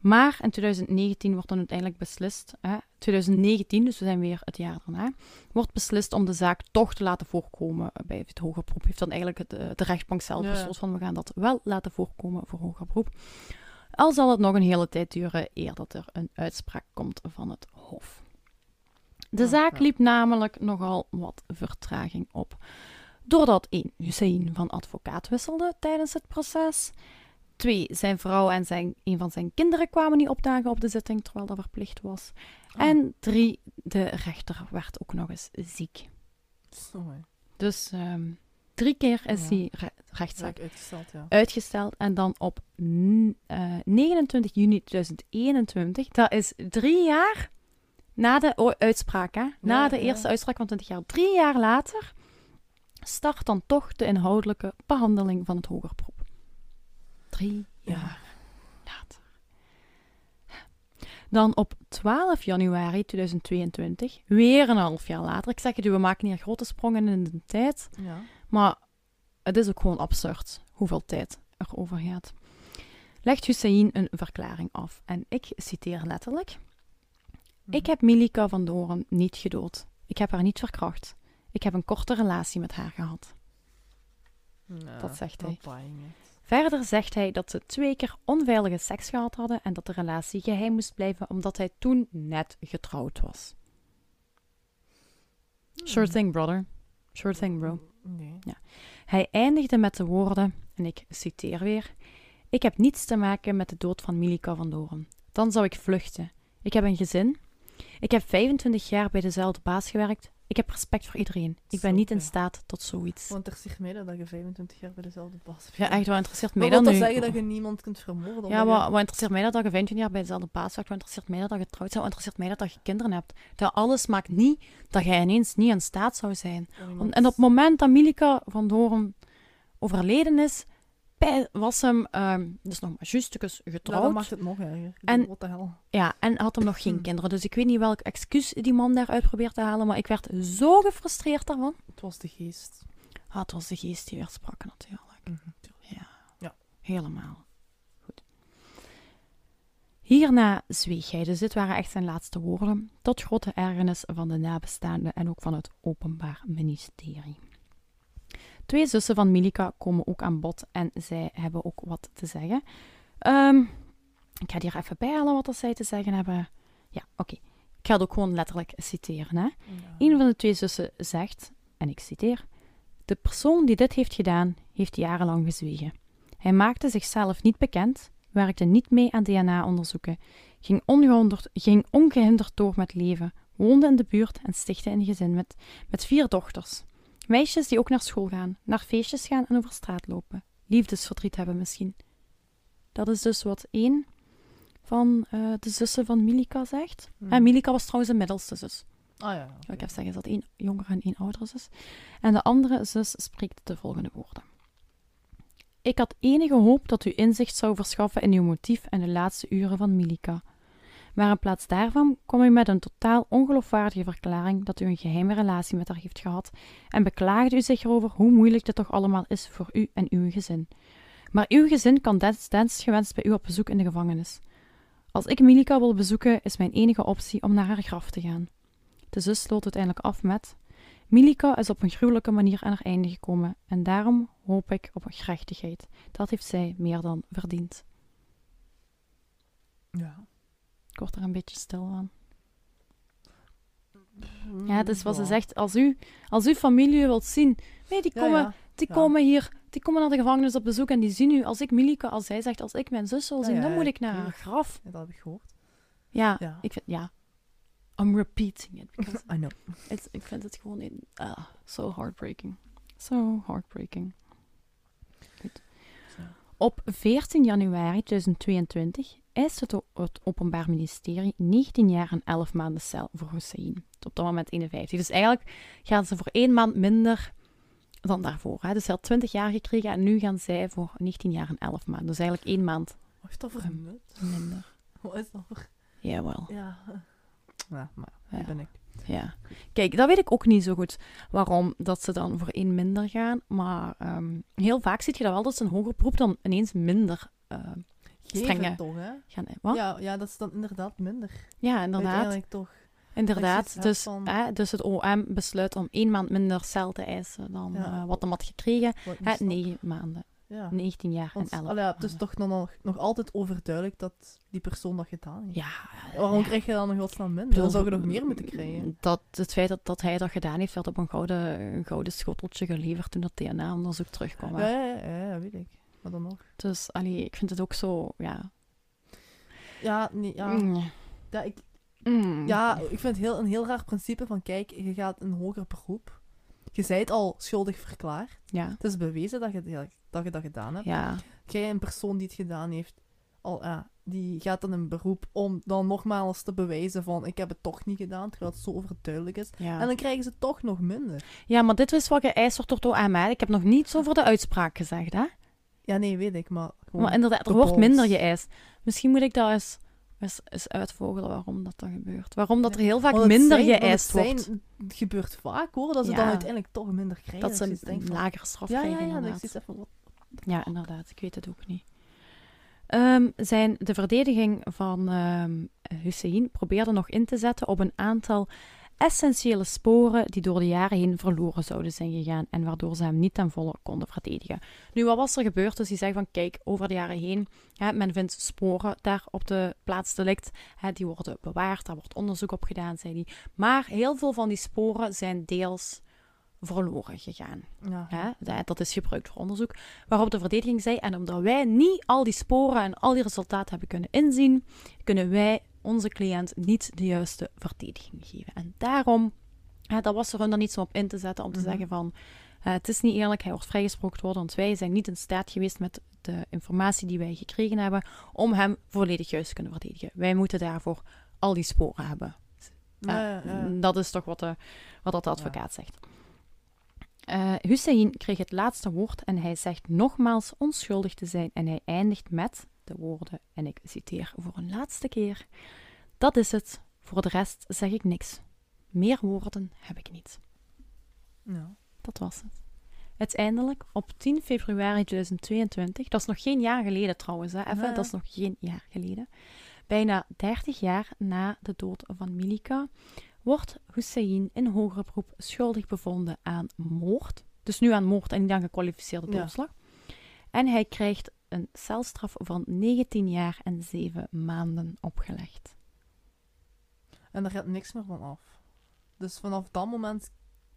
Speaker 1: Maar in 2019 wordt dan uiteindelijk beslist, hè, 2019, dus we zijn weer het jaar daarna, wordt beslist om de zaak toch te laten voorkomen bij het hoger beroep. Heeft dan eigenlijk het, eh, de rechtbank zelf
Speaker 2: Ja.
Speaker 1: besloten van we gaan dat wel laten voorkomen voor hoger beroep. Al zal het nog een hele tijd duren eer dat er een uitspraak komt van het Hof. De zaak liep namelijk nogal wat vertraging op. Doordat één, Hussein van advocaat wisselde tijdens het proces. Twee, zijn vrouw en zijn, een van zijn kinderen kwamen niet opdagen op de zitting, terwijl dat verplicht was.
Speaker 2: Ah.
Speaker 1: En drie, de rechter werd ook nog eens ziek.
Speaker 2: Hè.
Speaker 1: Dus ehm, drie keer is
Speaker 2: Ja.
Speaker 1: die re- rechtszaak
Speaker 2: Zaak uitgesteld, ja.
Speaker 1: uitgesteld. En dan op n- eh, 29 juni 2021, dat is drie jaar na de uitspraak, hè? na de eerste uitspraak van 20 jaar, drie jaar later, start dan toch de inhoudelijke behandeling van het hoger beroep. Drie
Speaker 2: Ja.
Speaker 1: jaar later. Dan op 12 januari 2022, weer een half jaar later. Ik zeg het we maken hier grote sprongen in de tijd.
Speaker 2: Ja.
Speaker 1: Maar het is ook gewoon absurd hoeveel tijd er over gaat. Legt Hussein een verklaring af. En ik citeer letterlijk.
Speaker 2: Mhm.
Speaker 1: Ik heb Milika van Doren niet gedood. Ik heb haar niet verkracht. Ik heb een korte relatie met haar gehad. Dat zegt
Speaker 2: not
Speaker 1: hij. Verder zegt hij dat ze twee keer onveilige seks gehad hadden en dat de relatie geheim moest blijven omdat hij toen net getrouwd was. Sure thing, brother. Sure thing, bro.
Speaker 2: Nee.
Speaker 1: Hij eindigde met de woorden, en ik citeer weer: Ik heb niets te maken met de dood van Milika van Doren. Dan zou ik vluchten. Ik heb een gezin. Ik heb 25 jaar bij dezelfde baas gewerkt. Ik heb respect voor iedereen. Ik ben niet in staat tot zoiets.
Speaker 2: Want er zich mee dat je 25 jaar bij dezelfde baas
Speaker 1: Ja, echt, wat interesseert mij
Speaker 2: Maar dat
Speaker 1: nu?
Speaker 2: zeggen dat je niemand kunt vermoorden?
Speaker 1: Ja, wat, wat interesseert mij dat, dat je 25 jaar bij dezelfde baas werkt? Wat interesseert mij dat, dat je getrouwd bent? Wat interesseert mij dat, dat je kinderen hebt? Dat alles maakt niet dat jij ineens niet in staat zou zijn.
Speaker 2: iemand-
Speaker 1: En op het moment dat Milika van Doorn overleden is, bij- was hem ehm, dus nog maar
Speaker 2: Ja,
Speaker 1: getrouwd.
Speaker 2: dan maakt het nog
Speaker 1: En-
Speaker 2: Wat de hel?
Speaker 1: Ja, en had hem nog geen kinderen. Dus ik weet niet welk excuus die man daaruit probeert te halen, maar ik werd zo gefrustreerd daarvan.
Speaker 2: Het was de geest.
Speaker 1: Ah, het was de geest die weer sprak natuurlijk.
Speaker 2: Mhm.
Speaker 1: Ja.
Speaker 2: Ja.
Speaker 1: Helemaal. Goed. Hierna zweeg hij, dus dit waren echt zijn laatste woorden, tot grote ergernis van de nabestaanden en ook van het Openbaar Ministerie. Twee zussen van Milika komen ook aan bod en zij hebben ook wat te zeggen. Ehm, ik ga hier even bijhalen wat zij te zeggen hebben. Ja, oké. Ik ga het ook gewoon letterlijk citeren. Hè.
Speaker 2: Ja.
Speaker 1: Een van de twee zussen zegt, en ik citeer: De persoon die dit heeft gedaan, heeft jarenlang gezwegen. Hij maakte zichzelf niet bekend, werkte niet mee aan DNA-onderzoeken, ging, ongehinderd- ging ongehinderd door met leven, woonde in de buurt en stichtte een gezin met, met vier dochters. Meisjes die ook naar school gaan, naar feestjes gaan en over straat lopen. Liefdesverdriet hebben misschien. Dat is dus wat één van eh, de zussen van Milika zegt.
Speaker 2: Hmm.
Speaker 1: En Milika was trouwens de middelste zus.
Speaker 2: Ah ja. oké.
Speaker 1: Ik heb zeggen dat één jongere en één oudere zus. En de andere zus spreekt de volgende woorden. Ik had enige hoop dat u inzicht zou verschaffen in uw motief en de laatste uren van Milika. Maar in plaats daarvan kwam u met een totaal ongeloofwaardige verklaring dat u een geheime relatie met haar heeft gehad en beklaagde u zich erover hoe moeilijk dit toch allemaal is voor u en uw gezin. Maar uw gezin kan desdans gewenst bij u op bezoek in de gevangenis. Als ik Milika wil bezoeken, is mijn enige optie om naar haar graf te gaan. De zus sloot uiteindelijk af met: Milika is op een gruwelijke manier aan haar einde gekomen en daarom hoop ik op gerechtigheid. Dat heeft zij meer dan verdiend.
Speaker 2: Ja.
Speaker 1: Ik word er een beetje stil van. Ja, het is wat ze
Speaker 2: Ja.
Speaker 1: zegt. Als u, als u familie wilt zien, nee, die
Speaker 2: Ja,
Speaker 1: komen,
Speaker 2: ja.
Speaker 1: die
Speaker 2: ja.
Speaker 1: komen hier, die komen naar de gevangenis op bezoek en die zien u. Als ik Milika, als zij zegt, als ik mijn zus wil
Speaker 2: Ja,
Speaker 1: zien,
Speaker 2: ja,
Speaker 1: dan
Speaker 2: ja,
Speaker 1: moet ik naar haar graf.
Speaker 2: Ja, dat heb ik gehoord.
Speaker 1: Ja,
Speaker 2: Ja.
Speaker 1: ik vind, ja. I'm repeating it because
Speaker 2: I know.
Speaker 1: it's, ik vind het gewoon in, ah, so heartbreaking. So heartbreaking. Goed. Op 14 januari 2022 eist het, het Openbaar Ministerie 19 jaar en 11 maanden cel voor Hussein. Op dat moment 51. Dus eigenlijk gaan ze voor één maand minder dan daarvoor. Hè. Dus hij had 20 jaar gekregen en nu gaan zij voor 19 jaar en 11 maanden. Dus eigenlijk één maand
Speaker 2: Wat is dat voor een nut?
Speaker 1: minder.
Speaker 2: Wat is dat voor...
Speaker 1: Jawel.
Speaker 2: Ja. Ja, maar
Speaker 1: Ja.
Speaker 2: ben ik.
Speaker 1: Ja. Kijk, dat weet ik ook niet zo goed waarom dat ze dan voor één minder gaan. Maar ehm, heel vaak zie je dat wel dat ze een hoger beroep dan ineens minder
Speaker 2: Geven
Speaker 1: Strenge.
Speaker 2: toch, hè?
Speaker 1: gaan. Wat? Ja,
Speaker 2: Ja, ja, dat is dan inderdaad minder.
Speaker 1: inderdaad.
Speaker 2: Uiteindelijk toch.
Speaker 1: Inderdaad. Dus,
Speaker 2: van-
Speaker 1: hè, dus het OM besluit om één maand minder cel te eisen dan
Speaker 2: Ja.
Speaker 1: eh, wat hem had gekregen.
Speaker 2: Wat
Speaker 1: Hè, negen maanden.
Speaker 2: Ja.
Speaker 1: 19 jaar
Speaker 2: Want,
Speaker 1: en 11
Speaker 2: allee, ja, het is toch nog, nog altijd overduidelijk dat die persoon dat gedaan heeft.
Speaker 1: Ja.
Speaker 2: Waarom
Speaker 1: ja.
Speaker 2: krijg je dan nog godsnaam minder?
Speaker 1: bedoel,
Speaker 2: Dan zou je nog meer moeten krijgen.
Speaker 1: Dat, het feit dat, dat hij dat gedaan heeft, werd op een gouden, een gouden schoteltje geleverd toen dat DNA-onderzoek terugkwam.
Speaker 2: Ja, ja, ja, ja, weet ik. Maar dan nog.
Speaker 1: Dus allee, ik vind het ook zo, ja.
Speaker 2: Ja, nee, ja.
Speaker 1: Mm.
Speaker 2: Ja, ik,
Speaker 1: Mm.
Speaker 2: ja, ik vind het heel, een heel raar principe van, kijk, je gaat een hoger beroep. Je zijt al schuldig verklaard.
Speaker 1: Ja.
Speaker 2: Het is bewezen dat je, dat je dat gedaan hebt.
Speaker 1: Ja.
Speaker 2: Jij, een persoon die het gedaan heeft, al, ja, die gaat dan een beroep om dan nogmaals te bewijzen van, ik heb het toch niet gedaan, terwijl het zo overduidelijk is.
Speaker 1: Ja.
Speaker 2: En dan krijgen ze toch nog minder.
Speaker 1: ja, maar dit is wat geëist wordt door hè. Ik heb nog niets over de uitspraak gezegd, hè?
Speaker 2: Ja, nee, weet ik, maar.
Speaker 1: Maar inderdaad, er wordt minder geëist. Misschien moet ik dat eens, eens, eens uitvogelen waarom dat dan gebeurt. Waarom dat er heel vaak
Speaker 2: Want het
Speaker 1: minder
Speaker 2: zijn- want het
Speaker 1: geëist
Speaker 2: zijn-
Speaker 1: wordt.
Speaker 2: Het gebeurt vaak, hoor, dat ze
Speaker 1: Ja.
Speaker 2: dan uiteindelijk toch minder krijgen.
Speaker 1: Dat ze
Speaker 2: je denkt
Speaker 1: een
Speaker 2: van-
Speaker 1: lagere straf
Speaker 2: Ja, ja,
Speaker 1: krijgen,
Speaker 2: ja, dat ik
Speaker 1: inderdaad.
Speaker 2: zoiets heb van, wat...
Speaker 1: Ja, inderdaad. Ik weet het ook niet. Ehm, zijn de verdediging van ehm Hussein probeerde nog in te zetten op een aantal essentiële sporen die door de jaren heen verloren zouden zijn gegaan en waardoor ze hem niet ten volle konden verdedigen. Nu, wat was er gebeurd? Dus die zeggen van, kijk, over de jaren heen, hè, men vindt sporen daar op de plaats delict, hè, die worden bewaard, daar wordt onderzoek op gedaan, zei hij. Maar heel veel van die sporen zijn deels verloren gegaan.
Speaker 2: Ja.
Speaker 1: Hè? Dat- Dat is gebruikt voor onderzoek. Waarop de verdediging zei, en omdat wij niet al die sporen en al die resultaten hebben kunnen inzien, kunnen wij onze cliënt niet de juiste verdediging geven. En daarom, hè, dat was er hun dan niet zo op in te zetten om te
Speaker 2: Mhm.
Speaker 1: zeggen van, eh, het is niet eerlijk, hij wordt vrijgesproken worden, want wij zijn niet in staat geweest met de informatie die wij gekregen hebben, om hem volledig juist te kunnen verdedigen. Wij moeten daarvoor al die sporen hebben.
Speaker 2: Ja,
Speaker 1: Ja,
Speaker 2: ja, ja.
Speaker 1: Dat is toch wat, de, wat dat de advocaat zegt. Eh Hussein kreeg het laatste woord en hij zegt nogmaals onschuldig te zijn. En hij eindigt met de woorden, en ik citeer voor een laatste keer: Dat is het, voor de rest zeg ik niks. Meer woorden heb ik niet.
Speaker 2: Ja.
Speaker 1: Dat was het. uiteindelijk op 10 februari 2022, dat is nog geen jaar geleden trouwens, hè, even, dat is nog geen jaar geleden, bijna 30 jaar na de dood van Milika, wordt Hussein in hoger beroep schuldig bevonden aan moord. Dus nu aan moord en niet aan gekwalificeerde
Speaker 2: Ja.
Speaker 1: doodslag. En hij krijgt een celstraf van 19 jaar en 7 maanden opgelegd.
Speaker 2: En daar gaat niks meer van af. Dus vanaf dat moment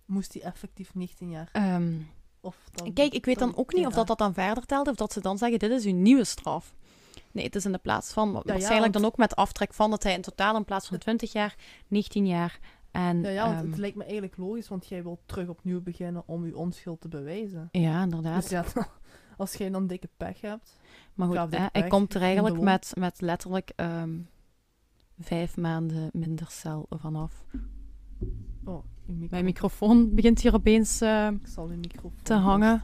Speaker 2: moest hij effectief 19 jaar.
Speaker 1: Ehm,
Speaker 2: Of dan,
Speaker 1: Kijk, ik weet dan ook niet of dat dat dan verder telt, of dat ze dan zeggen, dit is uw nieuwe straf. Nee, het is in de plaats van, waarschijnlijk dan ook met aftrek van dat hij in totaal in plaats van 20 jaar, 19 jaar en...
Speaker 2: Ja, ja, want
Speaker 1: ehm,
Speaker 2: het lijkt me eigenlijk logisch, want jij wilt terug opnieuw beginnen om je onschuld te bewijzen.
Speaker 1: ja, inderdaad.
Speaker 2: Dus ja, als jij dan dikke pech hebt.
Speaker 1: maar goed, hè, hij
Speaker 2: pech,
Speaker 1: komt er eigenlijk met, met letterlijk ehm, vijf maanden minder cel vanaf.
Speaker 2: Oh, je.
Speaker 1: Mijn microfoon begint hier opeens... eh,
Speaker 2: Ik zal je microfoon
Speaker 1: te hangen.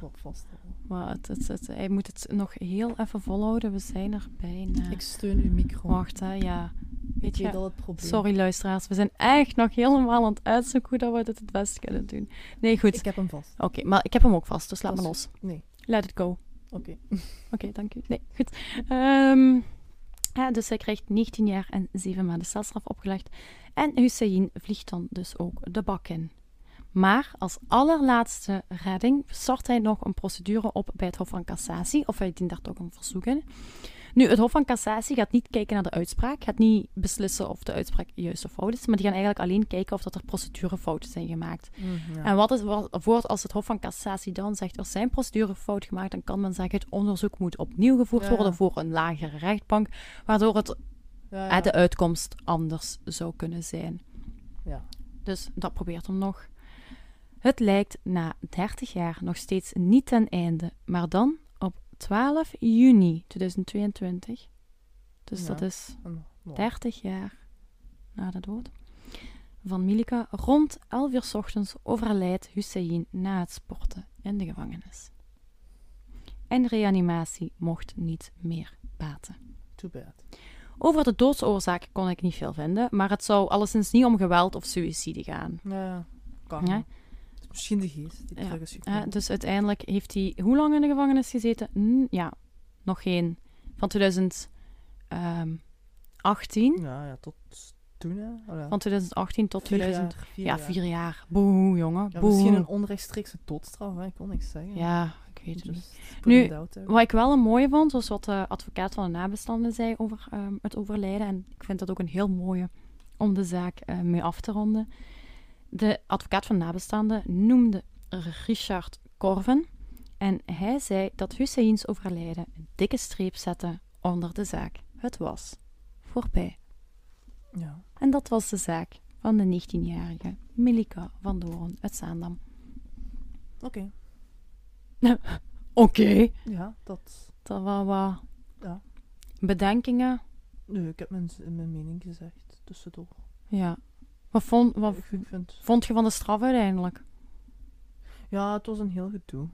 Speaker 1: maar het, het, het- hij moet het nog heel even volhouden. We zijn er bijna.
Speaker 2: Ik steun uw micro.
Speaker 1: Wacht, hè, ja. Weet je,
Speaker 2: het probleem.
Speaker 1: Sorry luisteraars, we zijn echt nog helemaal aan het uitzoeken hoe dat we dit het best kunnen doen. Nee, goed.
Speaker 2: Ik heb hem vast.
Speaker 1: Oké, maar ik heb hem ook vast, dus laat me los.
Speaker 2: Nee,
Speaker 1: Let it go.
Speaker 2: oké.
Speaker 1: Oké, dank u. Nee, goed. Ehm, ja, dus hij krijgt 19 jaar en 7 maanden celstraf opgelegd. En Hussein vliegt dan dus ook de bak in. Maar als allerlaatste redding start hij nog een procedure op bij het Hof van Cassatie, of hij dient daar toch een verzoek in. Nu, het Hof van Cassatie gaat niet kijken naar de uitspraak, gaat niet beslissen of de uitspraak juist of fout is, maar die gaan eigenlijk alleen kijken of dat er procedurefouten zijn gemaakt.
Speaker 2: Mm, ja.
Speaker 1: En wat is wat, voor als het Hof van Cassatie dan zegt er zijn procedurefout gemaakt, dan kan men zeggen het onderzoek moet opnieuw gevoerd
Speaker 2: Ja.
Speaker 1: worden voor een lagere rechtbank, waardoor het,
Speaker 2: ja,
Speaker 1: eh, de uitkomst anders zou kunnen zijn.
Speaker 2: ja.
Speaker 1: Dus dat probeert hem nog. Het lijkt na 30 jaar nog steeds niet ten einde, maar dan 12 juni 2022, dus
Speaker 2: Ja.
Speaker 1: dat is
Speaker 2: En- nou,
Speaker 1: 30 jaar na de dood van Milika, rond 11 uur 's ochtends overlijdt Hussein na het sporten in de gevangenis. En reanimatie mocht niet meer baten.
Speaker 2: Too bad.
Speaker 1: Over de doodsoorzaak kon ik niet veel vinden, maar het zou alleszins niet om geweld of suïcide gaan.
Speaker 2: Ja. Kan.
Speaker 1: Ja.
Speaker 2: Misschien de geest die
Speaker 1: Ja, dus uiteindelijk heeft hij hoe lang in de gevangenis gezeten? Hm, ja, nog geen. Van 2018.
Speaker 2: Ja, ja, tot toen, hè. Oh, ja.
Speaker 1: Van 2018 tot
Speaker 2: Vier
Speaker 1: 2000.
Speaker 2: jaar, vier
Speaker 1: ja,
Speaker 2: jaar.
Speaker 1: vier jaar. Boe, jongen. Boe.
Speaker 2: misschien een onrechtstreekse doodstraf, hè. Ik kon niks zeggen.
Speaker 1: Ja, ik weet het niet.
Speaker 2: put
Speaker 1: Nu. Wat ik wel een mooie vond, was wat de advocaat van de nabestaanden zei over ehm, het overlijden. En ik vind dat ook een heel mooie om de zaak eh, mee af te ronden. De advocaat van de nabestaanden noemde Richard Corven. En hij zei dat Husseins overlijden een dikke streep zette onder de zaak. Het was voorbij.
Speaker 2: Ja.
Speaker 1: En dat was de zaak van de 19-jarige Milika van Doorn uit Zaandam.
Speaker 2: Oké.
Speaker 1: Oké.
Speaker 2: Ja, dat...
Speaker 1: Dat was wat
Speaker 2: Ja.
Speaker 1: bedenkingen.
Speaker 2: Nee, ik heb mijn, mijn mening gezegd, tussendoor.
Speaker 1: Ja. Wat vond, wat
Speaker 2: Ik, ik vind...
Speaker 1: vond je van de straf uiteindelijk?
Speaker 2: Ja, het was een heel gedoe.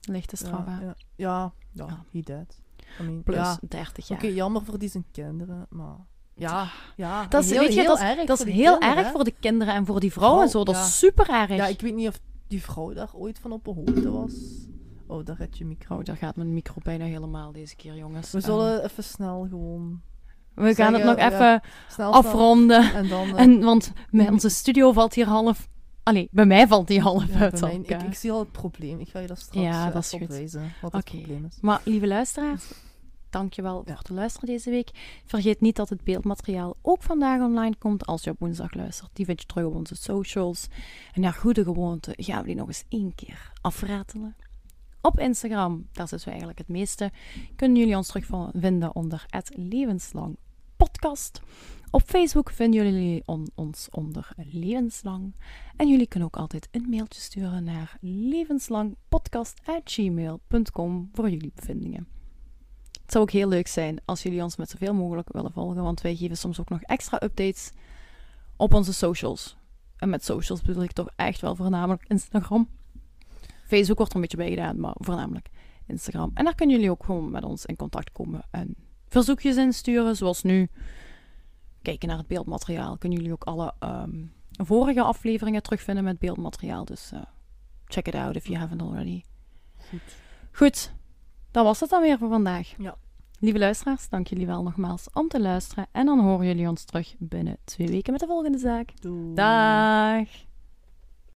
Speaker 1: Lichte straf,
Speaker 2: ja,
Speaker 1: hè?
Speaker 2: ja, ja, ja,
Speaker 1: Ja.
Speaker 2: he dead. I mean,
Speaker 1: Plus
Speaker 2: ja,
Speaker 1: 30
Speaker 2: Oké,
Speaker 1: jaar.
Speaker 2: jammer voor die zijn kinderen, maar... Ja, ja.
Speaker 1: Dat is,
Speaker 2: heel,
Speaker 1: je, dat
Speaker 2: erg
Speaker 1: dat
Speaker 2: voor
Speaker 1: is heel
Speaker 2: kinderen,
Speaker 1: erg
Speaker 2: hè.
Speaker 1: voor de kinderen en voor die vrouw en zo. Dat is super erg.
Speaker 2: Ja, ik weet niet of die vrouw daar ooit van op de hoogte was. Oh, daar red je micro.
Speaker 1: Oh, daar gaat mijn micro bijna helemaal deze keer, jongens.
Speaker 2: We
Speaker 1: Ehm,
Speaker 2: zullen even snel gewoon...
Speaker 1: we gaan het nog even afronden.
Speaker 2: En dan... eh,
Speaker 1: En, want bij onze studio valt hier half... Allee, bij mij valt die half
Speaker 2: ja,
Speaker 1: uit
Speaker 2: mij- ik, ik zie al het probleem. Ik ga je dat straks
Speaker 1: Ja,
Speaker 2: eh,
Speaker 1: dat is goed.
Speaker 2: wat het
Speaker 1: Oké.
Speaker 2: probleem is.
Speaker 1: Maar lieve luisteraars, dankjewel
Speaker 2: Ja.
Speaker 1: voor het luisteren deze week. Vergeet niet dat het beeldmateriaal ook vandaag online komt als je op woensdag luistert. Die vind je terug op onze socials. En naar goede gewoonte gaan we die nog eens één keer afratelen. Op Instagram, daar zitten we eigenlijk het meeste, kunnen jullie ons terugvinden onder het levenslang podcast. Op Facebook vinden jullie on- ons onder levenslang. En jullie kunnen ook altijd een mailtje sturen naar levenslangpodcast.gmail.com voor jullie bevindingen. Het zou ook heel leuk zijn als jullie ons met zoveel mogelijk willen volgen, want wij geven soms ook nog extra updates op onze socials. En met socials bedoel ik toch echt wel voornamelijk Instagram. Facebook wordt er een beetje bij gedaan, maar voornamelijk Instagram. En daar kunnen jullie ook gewoon met ons in contact komen en verzoekjes insturen, zoals nu. Kijken naar het beeldmateriaal. Kunnen jullie ook alle ehm, vorige afleveringen terugvinden met beeldmateriaal. Dus eh, check it out if you haven't already.
Speaker 2: Goed.
Speaker 1: Goed, dat was het dan weer voor vandaag.
Speaker 2: Ja.
Speaker 1: Lieve luisteraars, dank jullie wel nogmaals om te luisteren. En dan horen jullie ons terug binnen twee weken met de volgende zaak.
Speaker 2: Doei.
Speaker 1: Dag!